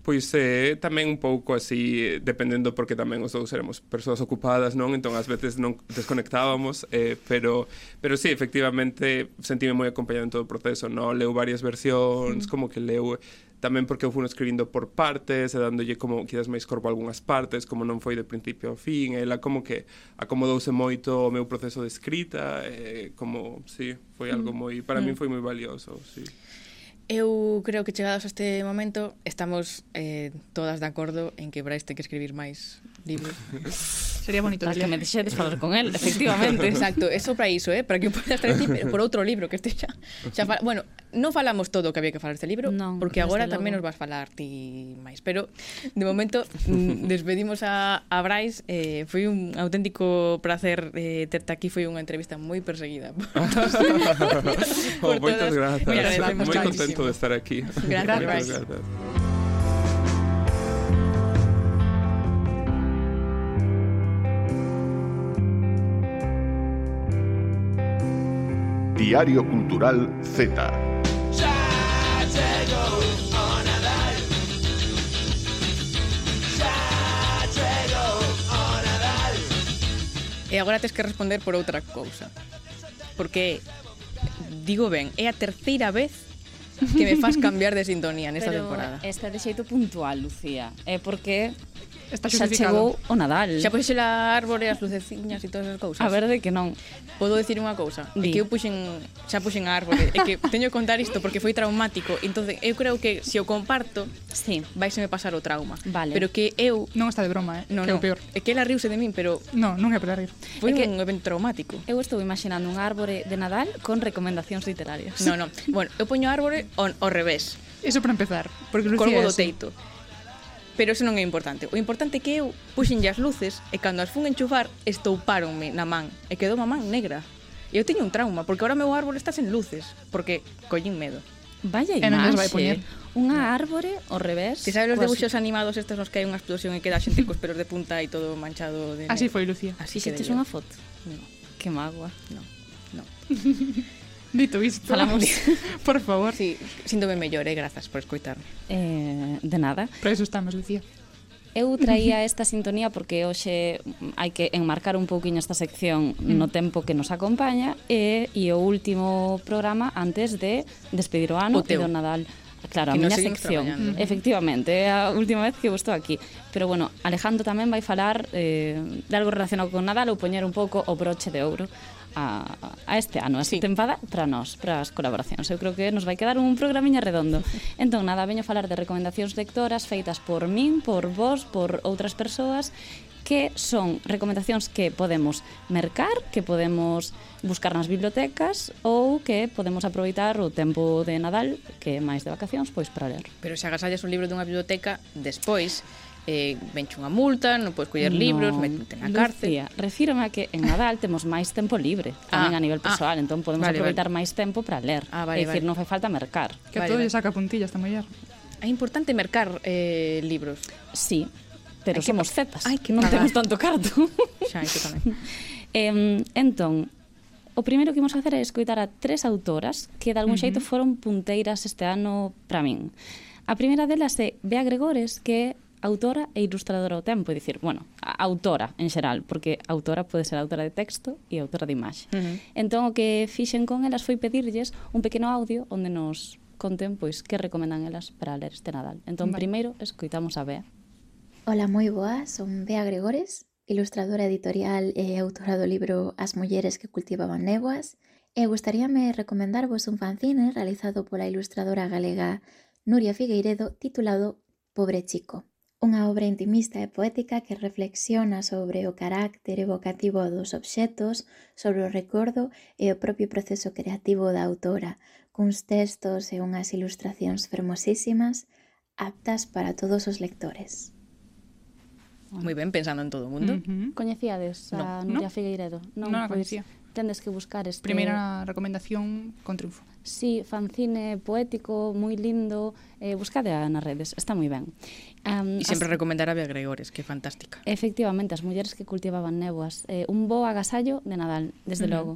pois é eh, tamén un pouco así, eh, dependendo porque tamén os dous éramos persoas ocupadas, non? Entón ás veces non desconectábamos, eh, pero pero sí, efectivamente sentíme moi acompañado en todo o proceso, non? Leu varias versións, mm. como que leu eh, tamén porque eu fui escribindo por partes e dándolle como quizás máis corpo a algunhas partes como non foi de principio ao fin e ela como que acomodouse moito o meu proceso de escrita e como, sí, foi algo moi para
mm.
min foi moi valioso sí.
Eu creo que chegados a este momento estamos eh, todas de acordo en que Brais ten que escribir máis dime.
Sería bonito.
Para que me deixedes falar con él, efectivamente.
Exacto, eso para iso, eh? para que eu poda estar aquí por outro libro que este xa, xa fal... Bueno, non falamos todo o que había que falar este libro,
no,
porque agora tamén nos vas falar ti máis, pero de momento mm, despedimos a, a Brais, eh, foi un auténtico placer eh, terte aquí, foi unha entrevista moi perseguida.
Por todos, oh,
por
moitas
todas.
grazas.
Moi
contento de estar aquí.
Gracias, Brais.
Gracias.
Diario Cultural Z.
E agora tes que responder por outra cousa. Porque digo ben, é a terceira vez que me fas cambiar de sintonía nesta
Pero
temporada.
Esta de xeito puntual, Lucía. É porque
está
xa chegou o Nadal.
Xa puxen a árbore, as luceciñas e todas as cousas.
A ver de que non.
Podo dicir unha cousa,
Di.
é que eu puxen, xa puxen a árbore, é que teño que contar isto porque foi traumático, entonces eu creo que se o comparto,
sí.
vaiseme pasar o trauma.
Vale.
Pero que eu...
Non está de broma, eh?
No,
que
no.
é o peor.
É que ela riuse de min, pero...
No, non é para rir.
Foi
é que...
un evento traumático.
Eu estou imaginando un árbore de Nadal con recomendacións literarias.
No, no. Bueno, eu poño árbore ao revés.
Eso para empezar, porque Lucía
Colgo do teito. Así. Pero eso non é importante. O importante é que eu puxenlle as luces e cando as fun enchufar estouparonme na man e quedou a man negra. E eu teño un trauma porque agora o meu árbol está sen luces porque collín medo.
Vaya imaxe.
E non nos vai poñer.
Unha árbore ao revés.
Ti sabes os debuxos así. animados estes nos que hai unha explosión e queda xente cos pelos de punta e todo manchado de...
Así foi, Lucía.
Así que
unha foto.
No.
Que magua.
No. No.
Dito isto,
falamos.
por favor.
Sí, síntome mellor, eh, grazas por escoitarme.
Eh, de nada.
Para eso estamos, Lucía.
Eu traía esta sintonía porque hoxe hai que enmarcar un pouquiño esta sección mm. no tempo que nos acompaña e, e o último programa antes de despedir o ano
o
e do Nadal. Claro,
que a
miña sección,
mm-hmm.
efectivamente, é a última vez que vos estou aquí. Pero bueno, Alejandro tamén vai falar eh, de algo relacionado con Nadal ou poñer un pouco o broche de ouro a, a este ano, a
sí.
tempada, para nós, para as colaboracións. Eu creo que nos vai quedar un programiña redondo. Entón, nada, veño falar de recomendacións lectoras feitas por min, por vos, por outras persoas que son recomendacións que podemos mercar, que podemos buscar nas bibliotecas ou que podemos aproveitar o tempo de Nadal, que é máis de vacacións, pois para ler.
Pero se agasallas un libro dunha biblioteca, despois eh, venche unha multa, non podes coller no, libros, metete na cárcel.
Lucía, refírome a que en Nadal temos máis tempo libre, tamén
ah,
a nivel
ah.
persoal, ah, entón podemos
vale,
aproveitar
vale.
máis tempo para ler.
Ah, vale,
é dicir,
vale.
non fai falta mercar.
Que
vale,
todo
vale.
saca puntillas esta muller.
É importante mercar eh, libros.
Sí, pero
Ay,
somos
que...
zetas,
Ai, que
non
ah,
temos tanto carto.
Xa, iso tamén.
eh, entón, o primeiro que imos facer é escoitar a tres autoras que de algún xeito foron punteiras este ano para min. A primeira delas é Bea Gregores, que é autora e ilustradora ao tempo, é dicir, bueno, autora en xeral, porque autora pode ser autora de texto e autora de imaxe.
Uh -huh.
Entón o que fixen con elas foi pedirlles un pequeno audio onde nos conten pois que recomendan elas para ler este Nadal. Entón,
vale.
primeiro, escoitamos a Bea.
Ola, moi boas, son Bea Gregores, ilustradora editorial e autora do libro As mulleres que cultivaban néboas, e gustaríame recomendarvos un fanzine realizado pola ilustradora galega Nuria Figueiredo titulado Pobre Chico unha obra intimista e poética que reflexiona sobre o carácter evocativo dos obxetos, sobre o recordo e o propio proceso creativo da autora, cuns textos e unhas ilustracións fermosísimas, aptas para todos os lectores.
Moi ben, pensando en todo o mundo.
Uh.
Coñecíades a
no.
Nuria
no.
Figueiredo?
Non, non a
pois,
coñecía
tendes que buscar este...
Primeira recomendación con triunfo.
Sí, fanzine poético, moi lindo, eh, buscade nas redes, está moi ben. Um,
e sempre as... recomendar a Bea Gregores, que é fantástica.
Efectivamente, as mulleres que cultivaban néboas, eh, un bo agasallo de Nadal, desde
uh -huh.
logo.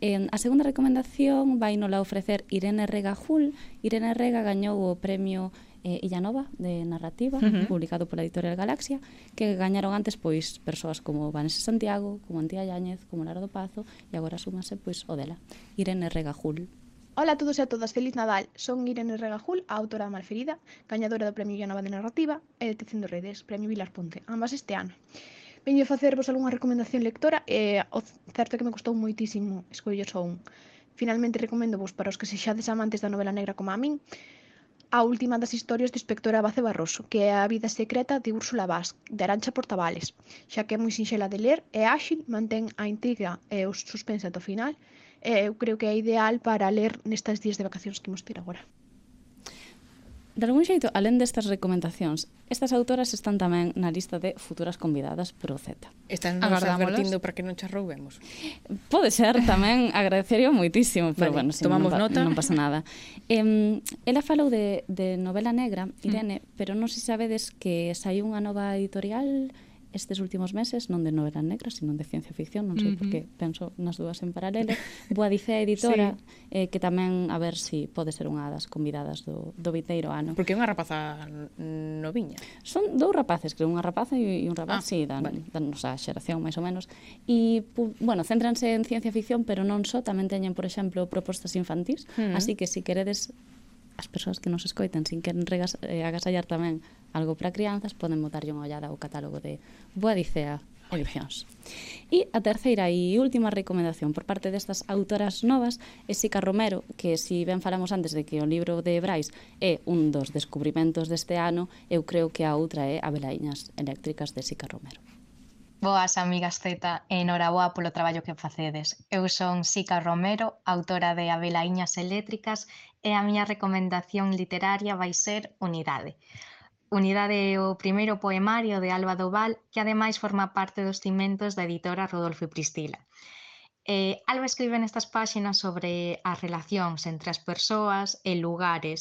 Eh, a segunda recomendación vai nola ofrecer Irene Rega Jul. Irene Rega gañou o premio eh, Illa Nova de narrativa,
uh -huh.
publicado pola editorial Galaxia, que gañaron antes pois persoas como Vanessa Santiago, como Antía Yáñez, como Lara do Pazo e agora súmase pois o dela, Irene Regajul.
Ola a todos e a todas, feliz Nadal. Son Irene Regajul, a autora malferida, gañadora do Premio Llanova de Narrativa e de Tecendo Redes, Premio Vilar Ponte, ambas este ano. Veño facervos algunha recomendación lectora e o certo que me costou moitísimo escoller só un. Finalmente recomendo vos para os que sexades amantes da novela negra como a min, a última das historias do inspector Abace Barroso, que é a vida secreta de Úrsula Vaz, de Arancha Portavales, xa que é moi sinxela de ler e áxil, mantén a intriga e o suspense ata o final, e eu creo que é ideal para ler nestas días de vacacións que imos ter agora.
De algún xeito, alén destas recomendacións, estas autoras están tamén na lista de futuras convidadas pro Z.
Están nos advertindo para que non chas roubemos.
Pode ser, tamén agradecería moitísimo, pero
vale,
bueno, si
tomamos
non,
nota.
non pasa nada. Eh, ela falou de, de novela negra, mm. Irene, mm. pero non se sabedes que saiu unha nova editorial estes últimos meses, non de novela negra, sino de ciencia ficción, non sei
uh
-huh. porque penso nas dúas en paralelo. Boadice Editora, sí. eh, que tamén, a ver se si pode ser unha das convidadas do, do viteiro ano.
Porque é unha rapaza noviña.
Son dous rapaces, creo, unha rapaza e un rapaz,
ah,
sí, dan,
vale.
dan nosa xeración, máis ou menos. E, pu, bueno, céntranse en ciencia ficción, pero non só, tamén teñen, por exemplo, propostas infantís,
uh -huh.
así que se si queredes as persoas que nos escoiten sin queren regas, eh, agasallar tamén algo para crianzas poden botarlle unha ollada ao catálogo de Boa Dicea edicións. E a terceira e última recomendación por parte destas autoras novas é Sica Romero, que si ben falamos antes de que o libro de Brais é un dos descubrimentos deste ano, eu creo que a outra é Abelaiñas eléctricas de Sica Romero.
Boas, amigas Z, enhoraboa polo traballo que facedes. Eu son Sica Romero, autora de Abelaiñas eléctricas e a miña recomendación literaria vai ser Unidade. Unidade é o primeiro poemario de Alba Doval que ademais forma parte dos cimentos da editora Rodolfo e Pristila. Eh, Alba escribe nestas páxinas sobre as relacións entre as persoas e lugares,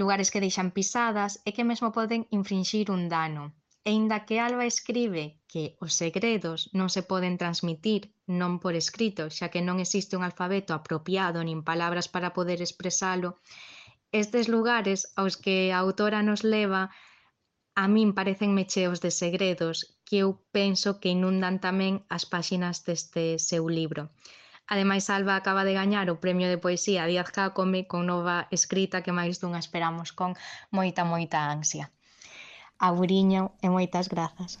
lugares que deixan pisadas e que mesmo poden infringir un dano, E inda que Alba escribe que os segredos non se poden transmitir non por escrito, xa que non existe un alfabeto apropiado nin palabras para poder expresalo, estes lugares aos que a autora nos leva a min parecenme cheos de segredos que eu penso que inundan tamén as páxinas deste seu libro. Ademais, Alba acaba de gañar o Premio de Poesía Díaz Jácome con nova escrita que máis dunha esperamos con moita, moita ansia. Auriño e moitas grazas.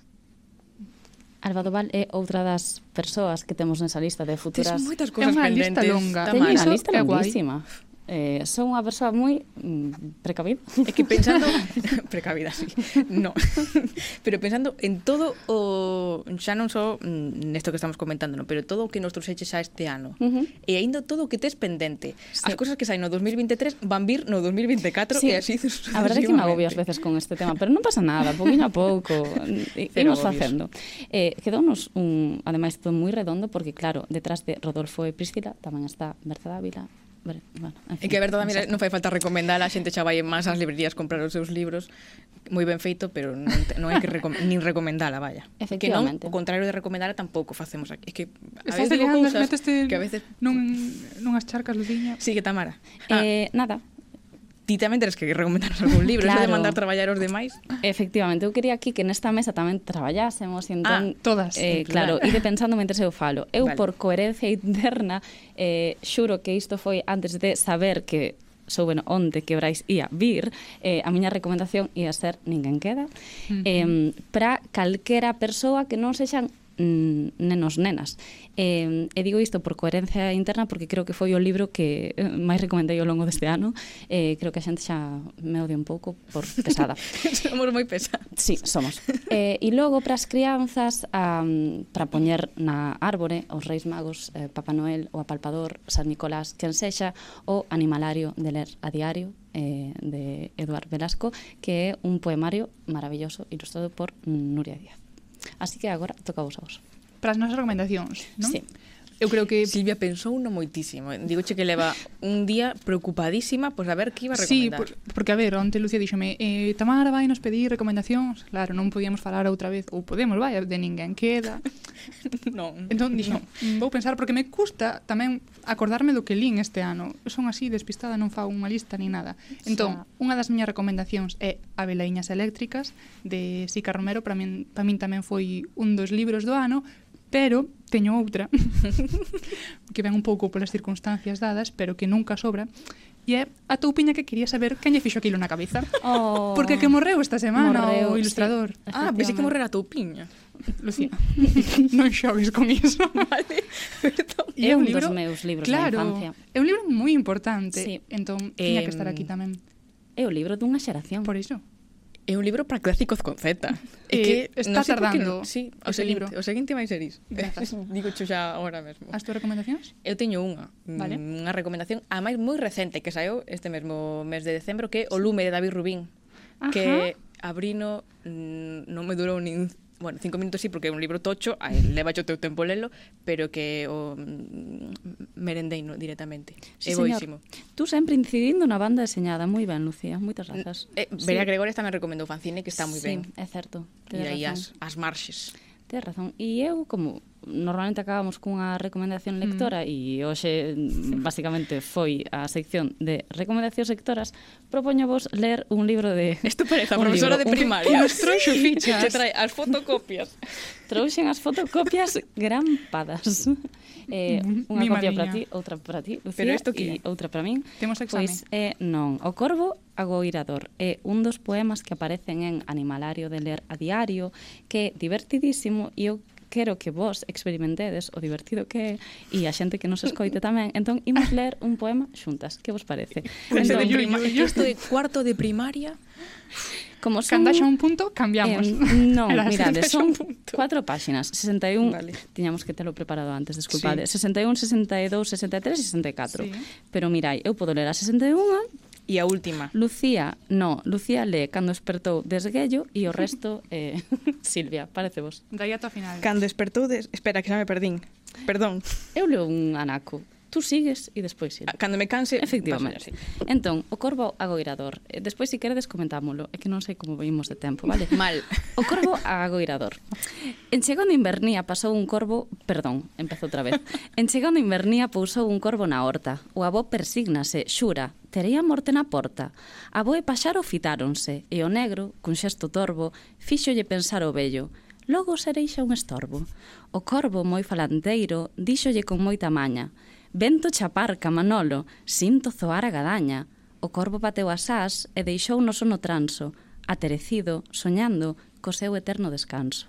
Alvadoval é outra das persoas que temos nesa lista de futuras...
Tens moitas cousas pendentes.
É unha lista longa.
Teño unha lista
longuísima. Guai.
Eh, son unha persoa moi mm, precavida.
É que pensando precavida, sí. No. pero pensando en todo o xa non só mm, nesto que estamos comentando, no, pero todo o que nos trouxeches a este ano.
Uh -huh.
E aínda todo o que tes pendente.
Sí.
As cousas que saen no 2023 van vir no 2024
sí.
e así
A verdade é que me agobio as veces con este tema, pero non pasa nada, poquinho a pouco imos facendo. Eh, quedounos un ademais todo moi redondo porque claro, detrás de Rodolfo e Priscila tamén está Berta Dávila, Vale, bueno, en
que e que mira,
tamén
non fai falta recomendar a xente xa vai en más as librerías comprar os seus libros moi ben feito, pero non, non hai que recom nin recomendala, vaya. Que non, o contrario de recomendala tampouco facemos aquí. É que a veces digo cousas que a veces...
Nun, nunhas charcas, Luciña.
Sí, que Tamara. Ah.
Eh, nada,
ti tamén teres que recomendarnos algún libro, claro. eso de mandar traballar os demais.
Efectivamente, eu quería aquí que nesta mesa tamén traballásemos, ah, entón,
ah, todas.
Eh, claro, ide pensando mentre eu falo. Eu
vale.
por coherencia interna, eh, xuro que isto foi antes de saber que souben onde que Brais ia vir, eh, a miña recomendación ia ser Ninguén queda, uh -huh. eh, para calquera persoa que non sexan mm, nenos, nenas. E, e digo isto por coherencia interna porque creo que foi o libro que eh, máis recomendei ao longo deste ano. E creo que a xente xa me odia un pouco por pesada.
somos moi pesados.
Sí, somos. e, e logo para as crianzas a, para poñer na árbore os Reis Magos, eh, Papá Noel, o Apalpador, San Nicolás, quen sexa, o Animalario de ler a diario, eh, de Eduard Velasco, que é un poemario maravilloso ilustrado por Nuria Díaz. Así que agora toca vos a vos.
Para as nosas recomendacións, non?
Sí.
Eu creo que
Silvia pensou no moitísimo. Digoche que leva un día preocupadísima pois pues, a ver que iba a recomendar.
Sí, por, porque a ver, onte Lucía díxome, eh, Tamara vai nos pedir recomendacións. Claro, non podíamos falar outra vez, ou podemos, vai, de ninguén queda.
non.
Entón dixo, no. vou pensar porque me custa tamén acordarme do que lín este ano. Son así despistada, non fago unha lista ni nada. Entón, unha das miñas recomendacións é Abelaiñas eléctricas de Sica Romero, para min, para min tamén foi un dos libros do ano, pero teño outra que ven un pouco polas circunstancias dadas, pero que nunca sobra, e é a toupiña que quería saber quen lle fixo aquilo na cabeza.
Oh.
Porque que morreu esta semana
morreu,
o ilustrador.
Sí,
ah, pensei que morrera a toupiña.
Lucía, non xogues con iso,
vale?
E
é un, libro, dos meus libros
claro, da
infancia.
É un libro moi importante,
sí.
entón tiña que estar aquí tamén.
É o libro dunha xeración.
Por iso.
É un libro para clásicos con Z. É que
está
non sei
tardando.
No, sí, o seguinte,
libro.
o seguinte vai ser iso. Digo xo xa agora mesmo.
As túas recomendacións?
Eu teño unha, mm, vale. unha recomendación a máis moi recente que saiu este mesmo mes de decembro que é O lume de David Rubín,
Ajá.
que abrino mm, non me durou nin bueno, cinco minutos sí, porque é un libro tocho, aí leva o teu tempo lelo, pero que o mm, merendeino directamente.
Sí,
é boísimo.
Tú sempre incidindo na banda deseñada, moi ben, Lucía, moitas mm, grazas.
Eh, Vera sí. Gregores tamén recomendou fanzine, que está moi
sí,
ben.
Sí, é certo. E
aí as, as marxes.
Tens razón. E eu, como normalmente acabamos cunha recomendación mm. lectora e hoxe sí. basicamente foi a sección de recomendacións lectoras propoño vos ler un libro de
Isto parece a profesora
libro, de
primaria.
Un, un, sí. fichas.
Que trae as fotocopias.
Trouxen as fotocopias grampadas eh, unha copia para ti, outra para ti Lucía,
Pero isto que
outra para min.
Temos examen.
Pois, eh, non, o corvo agoirador é un dos poemas que aparecen en Animalario de ler a diario que é divertidísimo e o quero que vos experimentedes o divertido que é e a xente que nos escoite tamén. Entón, imos ler un poema xuntas. Que vos parece?
Pues
entón,
yo,
yo, yo cuarto de primaria.
Como son...
Cando haxa un punto, cambiamos.
Eh, non, mirade, son cuatro páxinas. 61,
vale.
tiñamos que telo preparado antes, desculpade. Sí. 61, 62, 63 e 64.
Sí.
Pero mirai, eu podo ler a 61,
E a última.
Lucía, no, Lucía le cando despertou desguello e o resto eh, Silvia, parece vos.
Daí ata final.
Cando despertou, des... espera que xa me perdín. Perdón.
Eu leo un anaco tú sigues e despois ir.
Ah, cando me canse,
efectivamente.
Paso,
entón, o corvo agoirador. Eh, despois se si queredes comentámolo, é que non sei como vimos de tempo, vale?
Mal.
O corvo agoirador. En chegando invernía pasou un corvo, perdón, empezo outra vez. En chegando invernía pousou un corvo na horta. O avó persígnase, xura, terei a morte na porta. Avó e paxaro fitáronse, e o negro, cun xesto torvo, fíxolle pensar o vello. Logo serei xa un estorbo. O corvo moi falandeiro díxolle con moita maña. Vento chaparca, Manolo, sinto zoar a gadaña. O corvo bateu as as e deixou no sono transo, aterecido, soñando, co seu eterno descanso.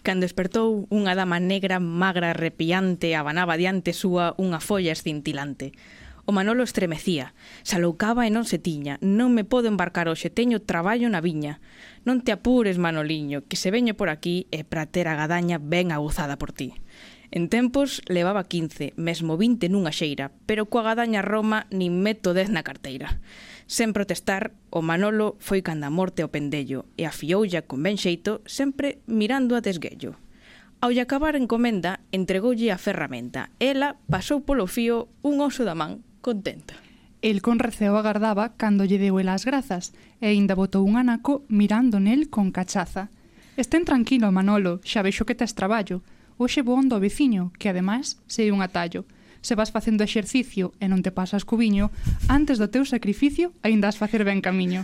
Cando despertou, unha dama negra, magra, arrepiante, abanaba diante súa unha folla escintilante. O Manolo estremecía, saloucaba e non se tiña. Non me podo embarcar hoxe, teño traballo na viña. Non te apures, Manoliño, que se veño por aquí e pra ter a gadaña ben aguzada por ti. En tempos levaba 15, mesmo 20 nunha xeira, pero coa gadaña Roma nin meto 10 na carteira. Sen protestar, o Manolo foi canda morte ao pendello e afioulla con ben xeito, sempre mirando a desguello. Ao acabar a encomenda, entregoulle a ferramenta. Ela pasou polo fío un oso da man, contenta.
El con receo agardaba cando lle deu elas grazas e aínda botou un anaco mirando nel con cachaza. Estén tranquilo, Manolo, xa vexo que tes traballo hoxe vou ando ao veciño, que ademais sei un atallo. Se vas facendo exercicio e non te pasas cubiño, antes do teu sacrificio aínda has facer ben camiño.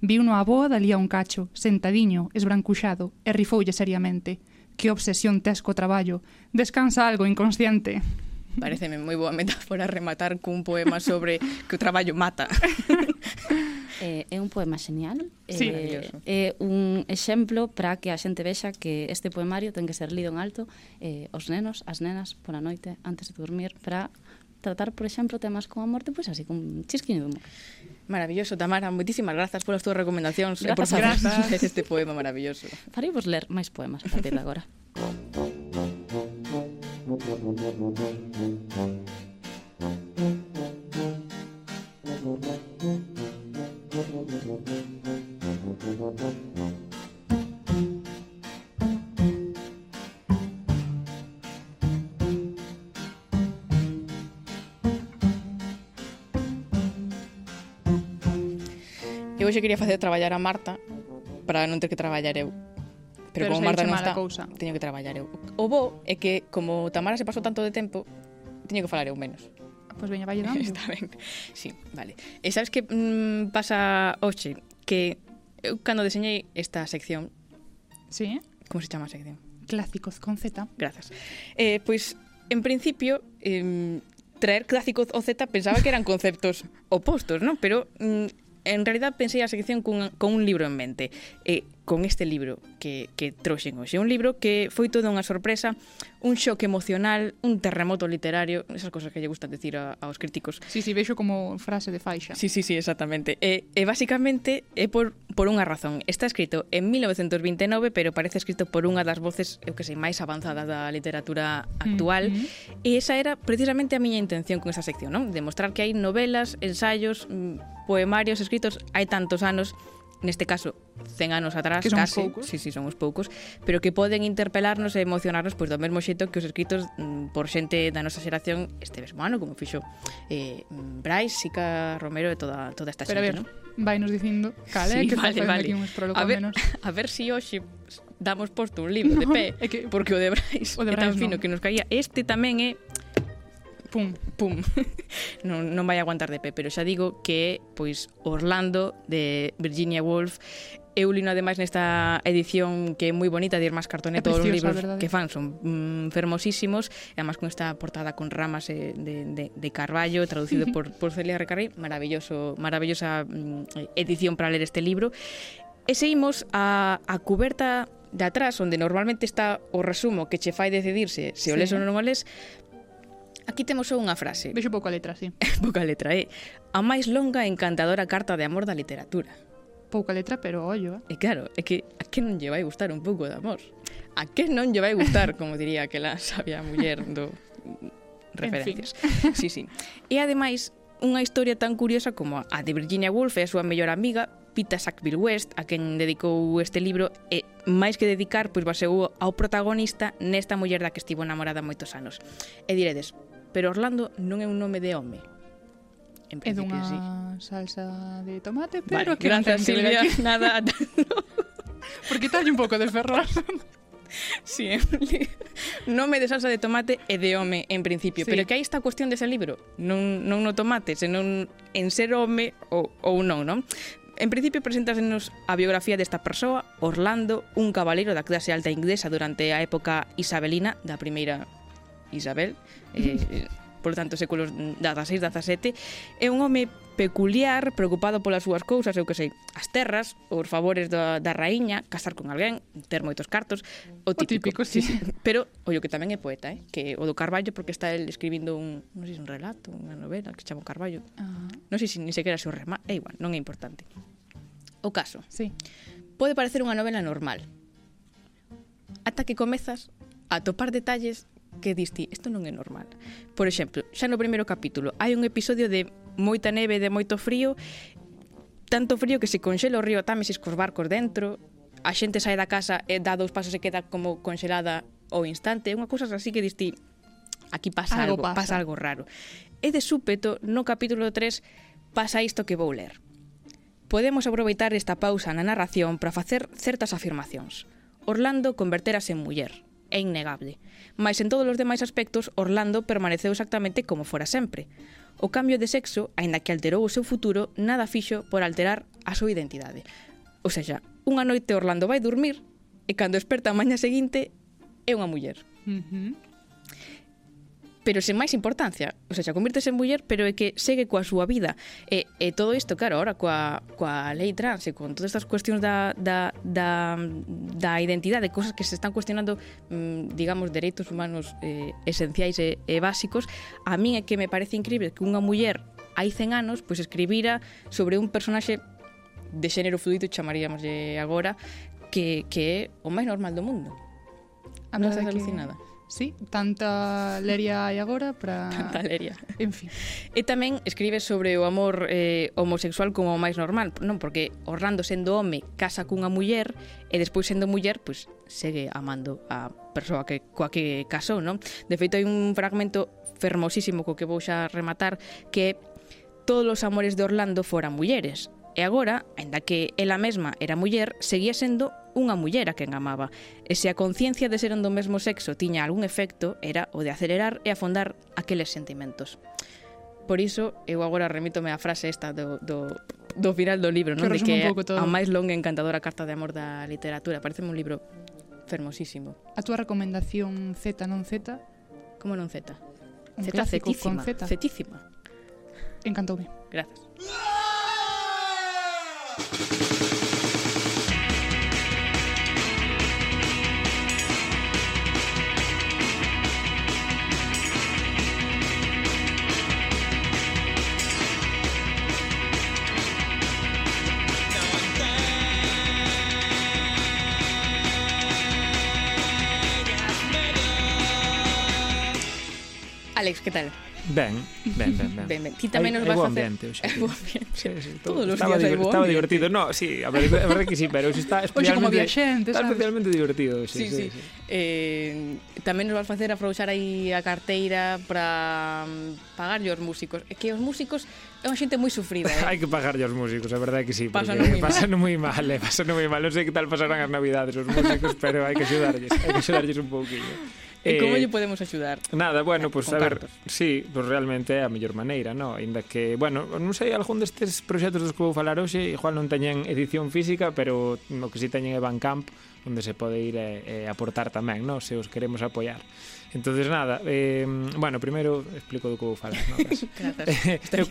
Viu no aboa dali a un cacho, sentadiño, esbrancuxado, e rifoulle seriamente. Que obsesión tes co traballo. Descansa algo, inconsciente.
Pareceme moi boa metáfora rematar cun poema sobre que o traballo mata.
Eh, é un poema xenial.
Sí,
eh, é un exemplo para que a xente vexa que este poemario ten que ser lido en alto eh, os nenos, as nenas, pola noite, antes de dormir, para tratar, por exemplo, temas como a morte, pois pues así, con un chisquiño de humor.
Maravilloso, Tamara, moitísimas grazas polas túas recomendacións e por
grazas
este poema maravilloso.
Farei vos ler máis poemas a partir de agora.
Eu hoxe quería facer traballar a Marta para non ter que traballar eu. Pero,
pero
como Marta non está,
cousa.
teño que traballar eu. O bo é que, como Tamara se pasou tanto de tempo, teño que falar eu menos.
Pois pues veña, vai dando.
está ben. Sí, vale. E sabes que mm, pasa hoxe? Que eu cando deseñei esta sección...
Sí?
Como se chama a sección?
Clásicos con Z.
Grazas. Eh, pois, en principio, eh, traer clásicos o Z pensaba que eran conceptos opostos, non? Pero mm, en realidad pensei a sección cun, con un libro en mente e con este libro que, que trouxen hoxe. Un libro que foi toda unha sorpresa un xoque emocional un terremoto literario esas cosas que lle gustan decir a, aos críticos.
Si, sí, si, sí, vexo como frase de faixa.
Si, sí, si, sí, sí, exactamente. E, e basicamente é por, por unha razón. Está escrito en 1929 pero parece escrito por unha das voces eu que sei máis avanzadas da literatura actual.
Mm -hmm.
e esa era precisamente a miña intención con esa sección non? demostrar que hai novelas, ensaios mm, poemarios escritos hai tantos anos neste caso 100 anos atrás
que son
case,
poucos.
sí, sí, son os poucos, pero que poden interpelarnos e emocionarnos pois do mesmo xeito que os escritos mm, por xente da nosa xeración este mesmo ano, como fixo eh, Brais, Sica Romero e toda, toda esta
pero
xente, non?
Vai nos dicindo, cale,
sí,
que
vale,
vale. aquí un
a ver,
menos.
A ver si hoxe damos posto un libro
no, de
pé,
é que,
porque o de Brais,
o de Brais
é tan fino
no.
que nos caía. Este tamén é
pum,
pum. non, non vai aguantar de pé, pero xa digo que é pois Orlando de Virginia Woolf Eu lino ademais nesta edición que é moi bonita de ir máis cartone todos os libros que fan son mm, fermosísimos e además con esta portada con ramas eh, de, de, de Carballo traducido por, por Celia Recarrey maravilloso, maravillosa mm, edición para ler este libro E seguimos a, a cuberta de atrás, onde normalmente está o resumo que che fai decidirse se o
sí.
les ou non o les, Aquí temos unha frase.
Vexo pouca letra, sí.
pouca letra, é. Eh? A máis longa e encantadora carta de amor da literatura.
Pouca letra, pero ollo, eh?
E claro, é que a que non lle vai gustar un pouco de amor? A que non lle vai gustar, como diría aquela sabia muller do referencias. En fin. Sí, sí. E ademais, unha historia tan curiosa como a de Virginia Woolf e a súa mellor amiga, Pita Sackville West, a quen dedicou este libro, e máis que dedicar, pois baseou ao protagonista nesta muller da que estivo enamorada moitos anos. E diredes, pero Orlando non é un nome de home. En
é dunha
sí.
salsa de tomate, pero vale, que gracias,
Silvia,
aquí.
nada.
Porque talle un pouco de ferraz.
Sí, nome de salsa de tomate e de home en principio,
sí.
pero que hai esta cuestión dese libro, non, non no tomate, senón en ser home ou, ou non, non? En principio presentásenos a biografía desta persoa, Orlando, un cabaleiro da clase alta inglesa durante a época isabelina da primeira Isabel, eh, polo tanto séculos 16, 17, é un home peculiar, preocupado polas súas cousas, eu que sei, as terras, os favores da, da raíña, casar con alguén, ter moitos cartos, o típico.
O típico sí. sí.
Pero, ollo, que tamén é poeta, eh? que o do Carballo, porque está el escribindo un, non sei se un relato, unha novela que chama Carballo,
uh -huh.
non sei se ni sequera se o rema, é igual, non é importante. O caso,
sí.
pode parecer unha novela normal, ata que comezas a topar detalles que diste, isto non é normal. Por exemplo, xa no primeiro capítulo hai un episodio de moita neve, de moito frío, tanto frío que se conxela o río Támesis cos barcos dentro, a xente sai da casa e dá dous pasos e queda como conxelada ao instante, unha cousa así que diste, aquí pasa algo,
algo
pasa.
pasa
algo raro. E de súpeto, no capítulo 3, pasa isto que vou ler. Podemos aproveitar esta pausa na narración para facer certas afirmacións. Orlando converterase en muller. É innegable mas en todos os demais aspectos Orlando permaneceu exactamente como fora sempre. O cambio de sexo, aínda que alterou o seu futuro, nada fixo por alterar a súa identidade. O seja, unha noite Orlando vai dormir e cando esperta a maña seguinte é unha muller.
Uh -huh
pero sen máis importancia. O sea, xa convirtese en muller, pero é que segue coa súa vida. E, e todo isto, claro, ahora coa, coa lei trans e con todas estas cuestións da, da, da, da identidade, cosas que se están cuestionando, mm, digamos, dereitos humanos eh, esenciais e, e básicos, a min é que me parece increíble que unha muller hai 100 anos pois escribira sobre un personaxe de xénero fluido, chamaríamos agora, que, que é o máis normal do mundo.
A
non estás alucinada.
Sí, tanta leria hai agora para...
Tanta leria.
En fin.
E tamén escribe sobre o amor eh, homosexual como o máis normal, non porque Orlando sendo home casa cunha muller e despois sendo muller, pois segue amando a persoa que, coa que casou, non? De feito, hai un fragmento fermosísimo co que vou xa rematar que todos os amores de Orlando foran mulleres E agora, aínda que ela mesma era muller, seguía sendo unha muller a quen amaba. E se a conciencia de ser do mesmo sexo tiña algún efecto, era o de acelerar e afondar aqueles sentimentos. Por iso, eu agora remítome á frase esta do, do, do final do libro, non? de que a máis longa e encantadora carta de amor da literatura. Parece un libro fermosísimo.
A túa recomendación Z non Z?
Como non Z? Z
cetísima.
Cetísima.
Encantoume.
Gracias. Alex, que tal?
Ben, ben, ben, ben.
ben, ben. Ti tamén nos vas
a
facer...
ambiente, hoxe.
Bo ambiente.
Sí, sí, todo,
Todos os días hai bo
Estaba divertido, no, sí, a verdade, a verdade que sí, pero hoxe está especialmente...
Hoxe como
había
xente,
Está especialmente divertido, sí,
sí, sí.
sí.
Eh, tamén nos vas facer afrouxar aí a carteira para mm, pagarlle aos músicos. É que os músicos é unha xente moi sufrida, eh?
hai que pagarlle aos músicos, a verdade que sí,
pasan mal.
pasan moi mal, eh, pasan moi mal. Non sei que tal pasarán as navidades os músicos, pero hai que axudarlles, hai que axudarlles un pouquinho.
E
eh, como
lle podemos axudar?
Nada, bueno, pois
pues,
a ver, sí, pues, realmente é a mellor maneira, no? Ainda que, bueno, non sei, algún destes proxectos dos que vou falar hoxe, igual non teñen edición física, pero o que si teñen é Bandcamp, onde se pode ir e, e aportar tamén, non? Se os queremos apoiar. Entonces nada, eh, bueno, primeiro explico do que vou falar No?
eh,
eu,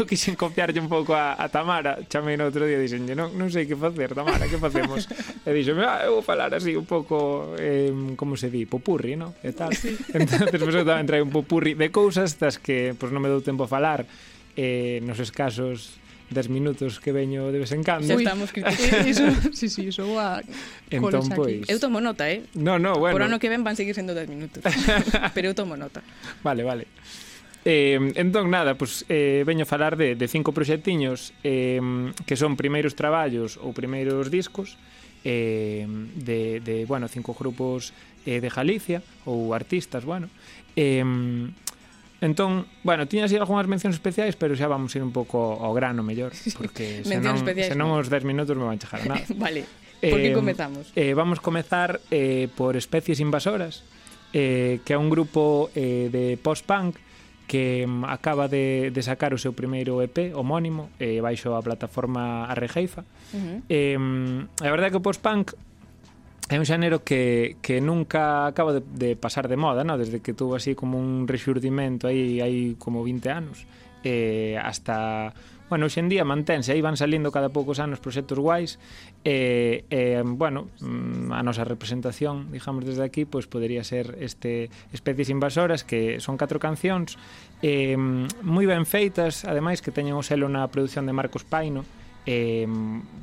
eu quixen copiarlle un pouco a, a Tamara, chamei no outro día e dixenlle, non, non sei que facer, Tamara, que facemos? e dixo, ah, eu vou falar así un pouco, eh, como se di, popurri, non? E tal. Sí. Entonces, pues, eu tamén traio un popurri de cousas das que pues, non me dou tempo a falar, eh, nos escasos 10 minutos que veño de vez en cando.
Xa estamos criticando.
iso, sí, sí, iso a
entón, pois...
Eu tomo nota, eh?
No, no, bueno.
Por ano que ven van seguir sendo 10 minutos. Pero eu tomo nota.
Vale, vale. Eh, entón, nada, pues, eh, veño a falar de, de cinco proxectiños eh, que son primeiros traballos ou primeiros discos eh, de, de bueno, cinco grupos eh, de Galicia ou artistas, bueno. Eh, Entón, bueno, tiñas aí algunhas mencións especiais, pero xa vamos ir un pouco ao grano mellor, porque senón,
especiais,
senón os 10 minutos me van chejar nada.
vale, por que
eh,
comezamos?
Eh, vamos comezar eh, por Especies Invasoras, eh, que é un grupo eh, de post-punk que mm, acaba de, de sacar o seu primeiro EP homónimo eh, baixo a plataforma Arrejeifa.
Uh -huh.
eh, mm, a verdade é que o post-punk é un xénero que, que nunca acaba de, de pasar de moda, ¿no? desde que tuvo así como un rexurdimento aí hai como 20 anos eh, hasta bueno, hoxe en día mantense, aí van salindo cada poucos anos proxectos guais e, eh, eh, bueno, mm, a nosa representación, digamos desde aquí, pois pues, podería ser este Especies Invasoras que son catro cancións eh, moi ben feitas, ademais que teñen o selo na produción de Marcos Paino, eh,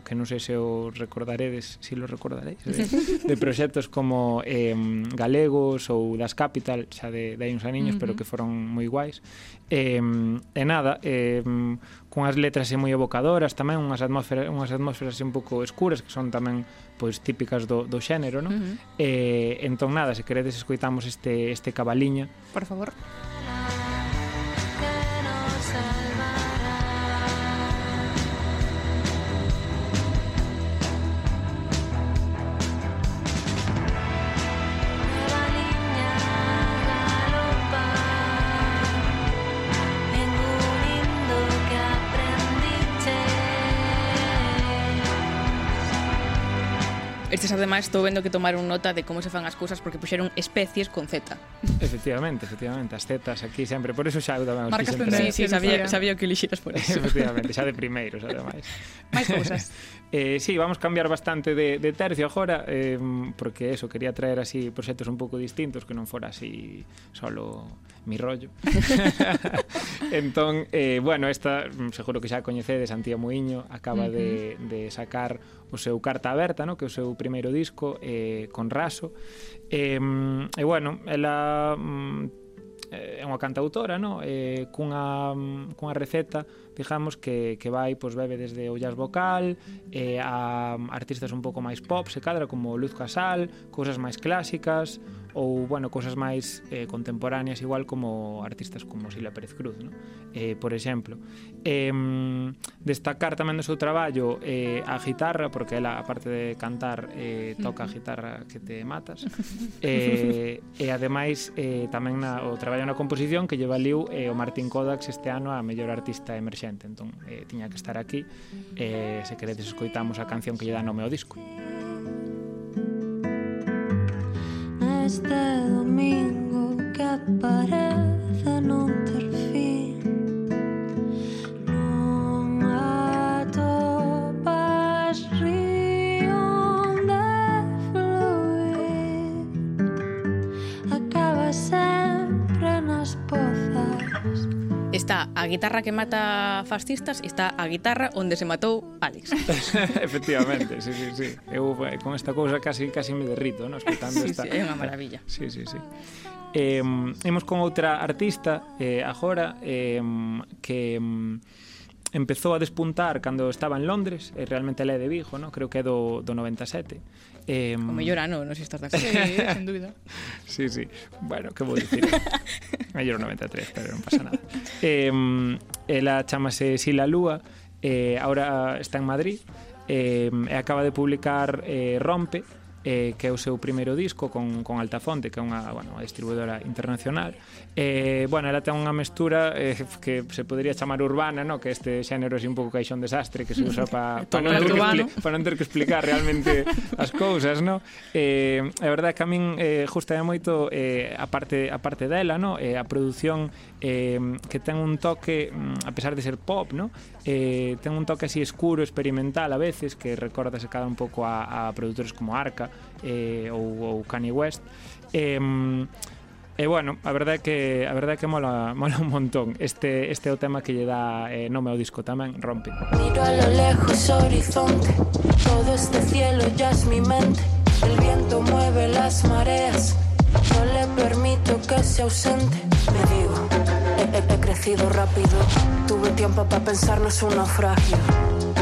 que non sei se o recordaredes, se si lo recordaréis, de, de proxectos como eh, Galegos ou Das Capital, xa de, de hai uns aniños, uh -huh. pero que foron moi guais. Eh, e nada, eh, cunhas letras moi evocadoras tamén, unhas atmósferas, unhas atmósferas un pouco escuras que son tamén pois típicas do, do xénero, non? Uh -huh. eh, entón nada, se queredes escoitamos este, este cabaliña.
Por favor. Por favor.
Estes ademais estou vendo que tomaron nota de como se fan as cousas porque puxeron especies con Z.
Efectivamente, efectivamente, as zetas aquí sempre, por eso xa eu tamén os
Marcas sempre.
Sí, sí, sabía, sabía que lixeras por eso.
Efectivamente, xa de primeiros ademais.
Máis cousas.
eh, sí, vamos cambiar bastante de, de tercio agora eh, porque eso, quería traer así proxectos un pouco distintos que non fora así solo mi rollo. entón, eh, bueno, esta mm, seguro que xa coñecedes, Antía Muiño acaba uh -huh. de, de sacar o seu Carta Aberta, no? que é o seu primeiro disco eh, con raso. E, eh, e eh, bueno, ela mm, eh, é unha cantautora, no? eh, cunha, mm, cunha receta digamos, que, que vai, pois bebe desde o jazz vocal, eh, a artistas un pouco máis pop, se cadra, como Luz Casal, cousas máis clásicas, ou, bueno, cousas máis eh, contemporáneas, igual como artistas como Sila Pérez Cruz, ¿no? eh, por exemplo. Eh, destacar tamén do seu traballo eh, a guitarra, porque ela, aparte de cantar, eh, toca a guitarra que te matas. Eh, e, ademais, eh, tamén na, o traballo na composición que lle valiu eh, o Martín Kodax este ano a mellor artista emerxente xente, entón eh, tiña que estar aquí. Eh, se queredes escoitamos a canción que lle dá nome ao disco.
Este domingo que aparece non ter
está a guitarra que mata fascistas e está a guitarra onde se matou Alex.
Efectivamente, sí, sí, sí. Eu eh, con esta cousa casi casi me derrito, no? escutando
sí,
esta.
Sí, é unha maravilla.
Sí, sí, sí. Eh, imos con outra artista eh, agora eh, que empezou a despuntar cando estaba en Londres, e realmente ela é de Vigo, no? creo que é do, do 97, Eh,
o mellor ano, non se estás de acordo.
Sí, sen dúbida.
sí, sí. Bueno, que vou dicir? mellor 93, pero non pasa nada. Eh, ela chamase Sila Lúa, eh, ahora está en Madrid, eh, e acaba de publicar eh, Rompe, eh, que é o seu primeiro disco con, con Altafonte, que é unha bueno, distribuidora internacional. Eh, bueno, ela ten unha mestura eh, que se podría chamar urbana, no? que este xénero é un pouco caixón desastre que se usa para pa non, ter que pa non ter que explicar realmente as cousas, no? Eh, é verdade que a min eh, justa é moito eh, a parte a parte dela, no? Eh, a produción eh, que ten un toque mm, a pesar de ser pop, no? Eh, ten un toque así escuro, experimental a veces que recorda se cada un pouco a, a produtores como Arca eh, ou, ou Kanye West. Eh, E bueno, a verdade é que a verdade é que mola, mola un montón. Este este é o tema que lle dá eh, nome ao disco tamén, Rompe.
Miro a lo lejos horizonte, todo este cielo ya es mi mente. El viento mueve las mareas, no le permito que se ausente. Me digo, he crecido rápido, tuve tiempo para pensar, no es un naufragio.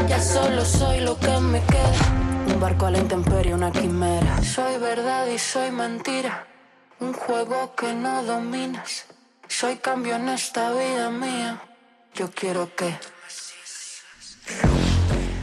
Ya solo soy lo que me queda, Un barco a la intemperie, una quimera. Soy verdad y soy mentira. Un juego que no dominas. Soy cambio en esta vida mía. Yo quiero que.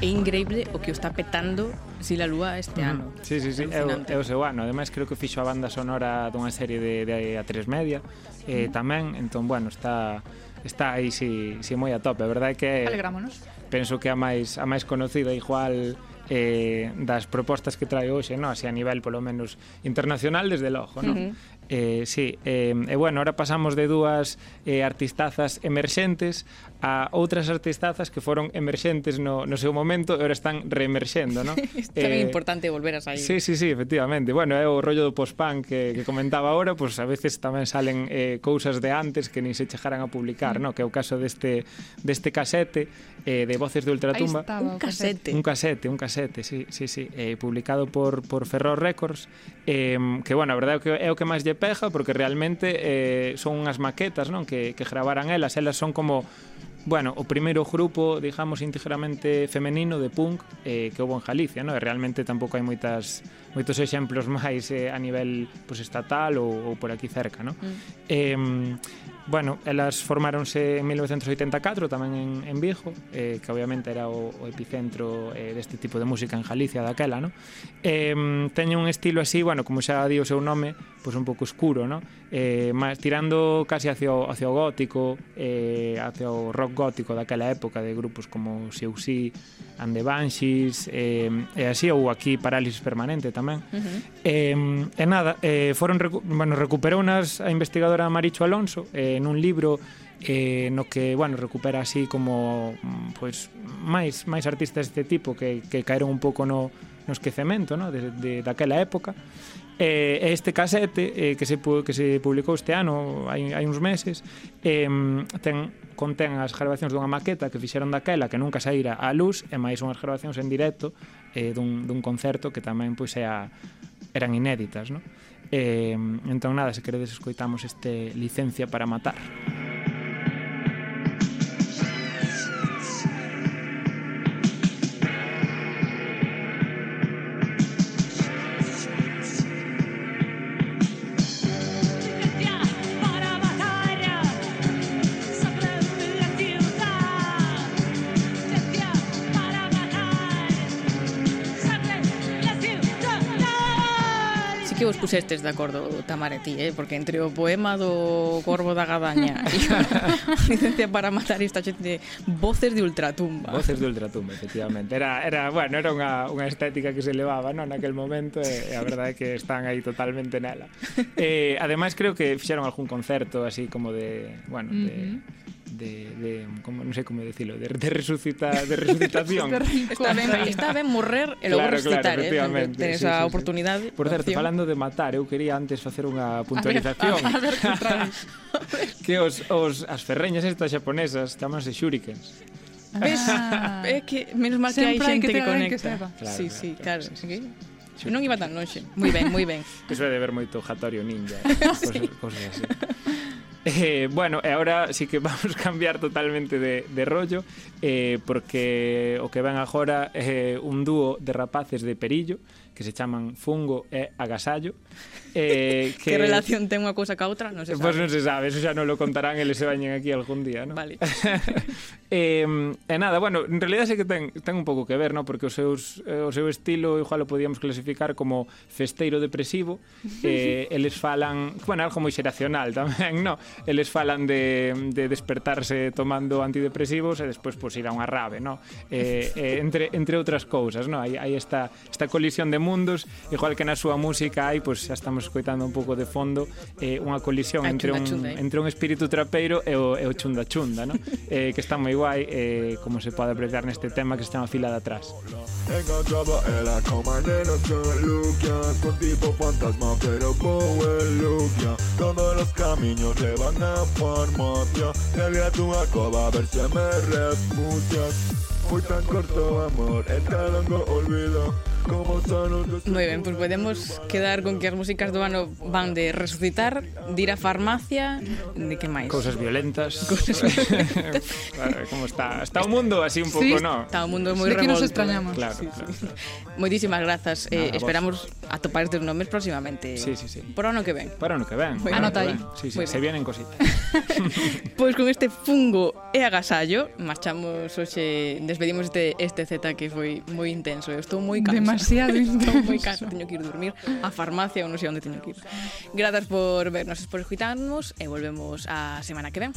É increíble o que o está petando Sila Lúa este ano.
Sí, sí, sí, é o, é o seu ano. Ademais, creo que fixo a banda sonora dunha serie de, de A3 Media eh, tamén, entón, bueno, está está aí si, si moi a tope. A verdade é que...
Alegrámonos.
Penso que a máis, a máis conocida igual eh, das propostas que trae hoxe, no? así a nivel polo menos internacional, desde logo, no?
Uh -huh.
Eh, sí, eh, e bueno, ahora pasamos de dúas eh, artistazas emerxentes a outras artistazas que foron emerxentes no, no seu momento e ahora están reemerxendo, non?
Está eh, importante volver a sair.
Sí, sí, sí, efectivamente. Bueno, é o rollo do post-punk que, que comentaba ahora, pois pues, a veces tamén salen eh, cousas de antes que nin se chegaran a publicar, no? non? Que é o caso deste, deste casete eh, de Voces de Ultratumba.
Aí estaba,
un
casete.
Un casete, un casete, sí, sí, sí. Eh, publicado por, por Ferrol Records, eh, que, bueno, a verdade é o que, é o que máis lle pega, porque realmente eh, son unhas maquetas, non? Que, que gravaran elas. Elas son como Bueno, o primeiro grupo, digamos, íntegramente femenino de punk eh, que houve en Galicia, non? E realmente tampouco hai moitas moitos exemplos máis eh, a nivel pues, estatal ou, ou por aquí cerca, non?
Mm.
Eh, bueno, elas formáronse en 1984 tamén en, en Vigo, eh, que obviamente era o, o epicentro eh, deste tipo de música en Galicia daquela, non? Eh, teñen un estilo así, bueno, como xa di o seu nome, pois pues un pouco escuro, non? Eh, máis tirando casi hacia o, hacia o gótico, eh, hacia o rock gótico daquela época de grupos como Siouxsie, And the Banshees, eh, e así, ou aquí Parálisis Permanente tamén, tamén.
Uh -huh.
E, e nada, eh, foron recu bueno, recuperou unas a investigadora Maricho Alonso eh, nun libro eh, no que, bueno, recupera así como pois pues, máis máis artistas deste tipo que, que caeron un pouco no, no esquecemento, no? De, de, daquela época E eh, este casete eh, que se que se publicou este ano, hai hai uns meses, eh ten contén as gravacións dunha maqueta que fixeron daquela que nunca saíra á luz e máis unhas gravacións en directo eh dun dun concerto que tamén pois era, eran inéditas, non? Eh, entón nada, se queredes escoitamos este licencia para matar.
Música se estes de acordo Tamara ti, eh? porque entre o poema do Corvo da Gadaña e a licencia para matar esta xente voces de ultratumba.
Voces de ultratumba, efectivamente. Era, era bueno, era unha, unha estética que se levaba no, naquel momento e, e a verdade é que están aí totalmente nela. Eh, ademais creo que fixeron algún concerto así como de, bueno, de... Uh -huh de, de como, non sei como decirlo, de, de resucita, de resucitación.
está ben, está ben morrer e logo
claro,
resucitar,
claro,
eh? Ten
esa
sí,
sí,
oportunidade.
Sí. Por certo,
opción.
falando de matar, eu quería antes facer unha puntualización.
A ver, a, a ver, que
os, os, as ferreñas estas xaponesas chamanse shurikens. Ah.
Ves? Ah. É que menos mal que hai xente que, que conecta.
Claro,
sí, sí, claro.
claro.
Sí, sí. Non iba tan lonxe. Moi ben, moi ben.
Que de ver moito Hatorio Ninja, cosas, sí. cosas así. Eh, bueno, eh, e agora sí que vamos cambiar totalmente de, de rollo eh, porque o que ven agora é eh, un dúo de rapaces de Perillo que se chaman Fungo e Agasallo.
Eh, que... que relación ten unha cousa ca outra? Non se eh, sabe.
Pois pues non se sabe, eso xa non lo contarán eles se bañen aquí algún día, non?
Vale.
eh, e nada, bueno, en realidad sei que ten, ten un pouco que ver, non? Porque os seus, eh, o seu estilo igual o podíamos clasificar como festeiro depresivo. Eh, eles falan, bueno, algo moi xeracional tamén, non? Eles falan de, de despertarse tomando antidepresivos e despois pois, ir a unha rave, non? Eh, eh, entre, entre outras cousas, non? Hai, hai esta, esta colisión de mundos, igual que na súa música hai, pois xa estamos escoitando un pouco de fondo, eh, unha colisión entre un, entre un espírito trapeiro e o, e o chunda chunda, ¿no? eh, que está moi guai, eh, como se pode apreciar neste tema que está na fila de atrás.
Tengo en la coma, nena, Tu tipo fantasma, pero Lugia Todos los caminos le van a farmacia Te a tu alcoba a ver si me refugias. Fui tan corto amor, el talongo olvido
Moi ben, pois pues podemos quedar con que as músicas do ano van de resucitar, de ir á farmacia, de que máis?
Cousas violentas.
Cousas violentas.
claro, como está, está o mundo así un pouco,
sí,
no?
está o mundo moi revolto.
De que nos extrañamos.
Claro,
sí,
claro.
Sí. Moitísimas grazas.
Eh, Nada,
eh, esperamos vos. atopar estes nomes próximamente.
Sí, sí, sí.
Por ano que ven.
Por ano que ven. Bueno,
Anota aí.
Sí, sí, se vienen cositas.
pois pues con este fungo e agasallo marchamos hoxe, despedimos este este Z que foi moi intenso. Eu estou moi cansado
demasiado
entón moi caro, teño que ir dormir á farmacia ou non sei onde teño que ir. Grazas por vernos, por escutarnos e volvemos a semana que ven.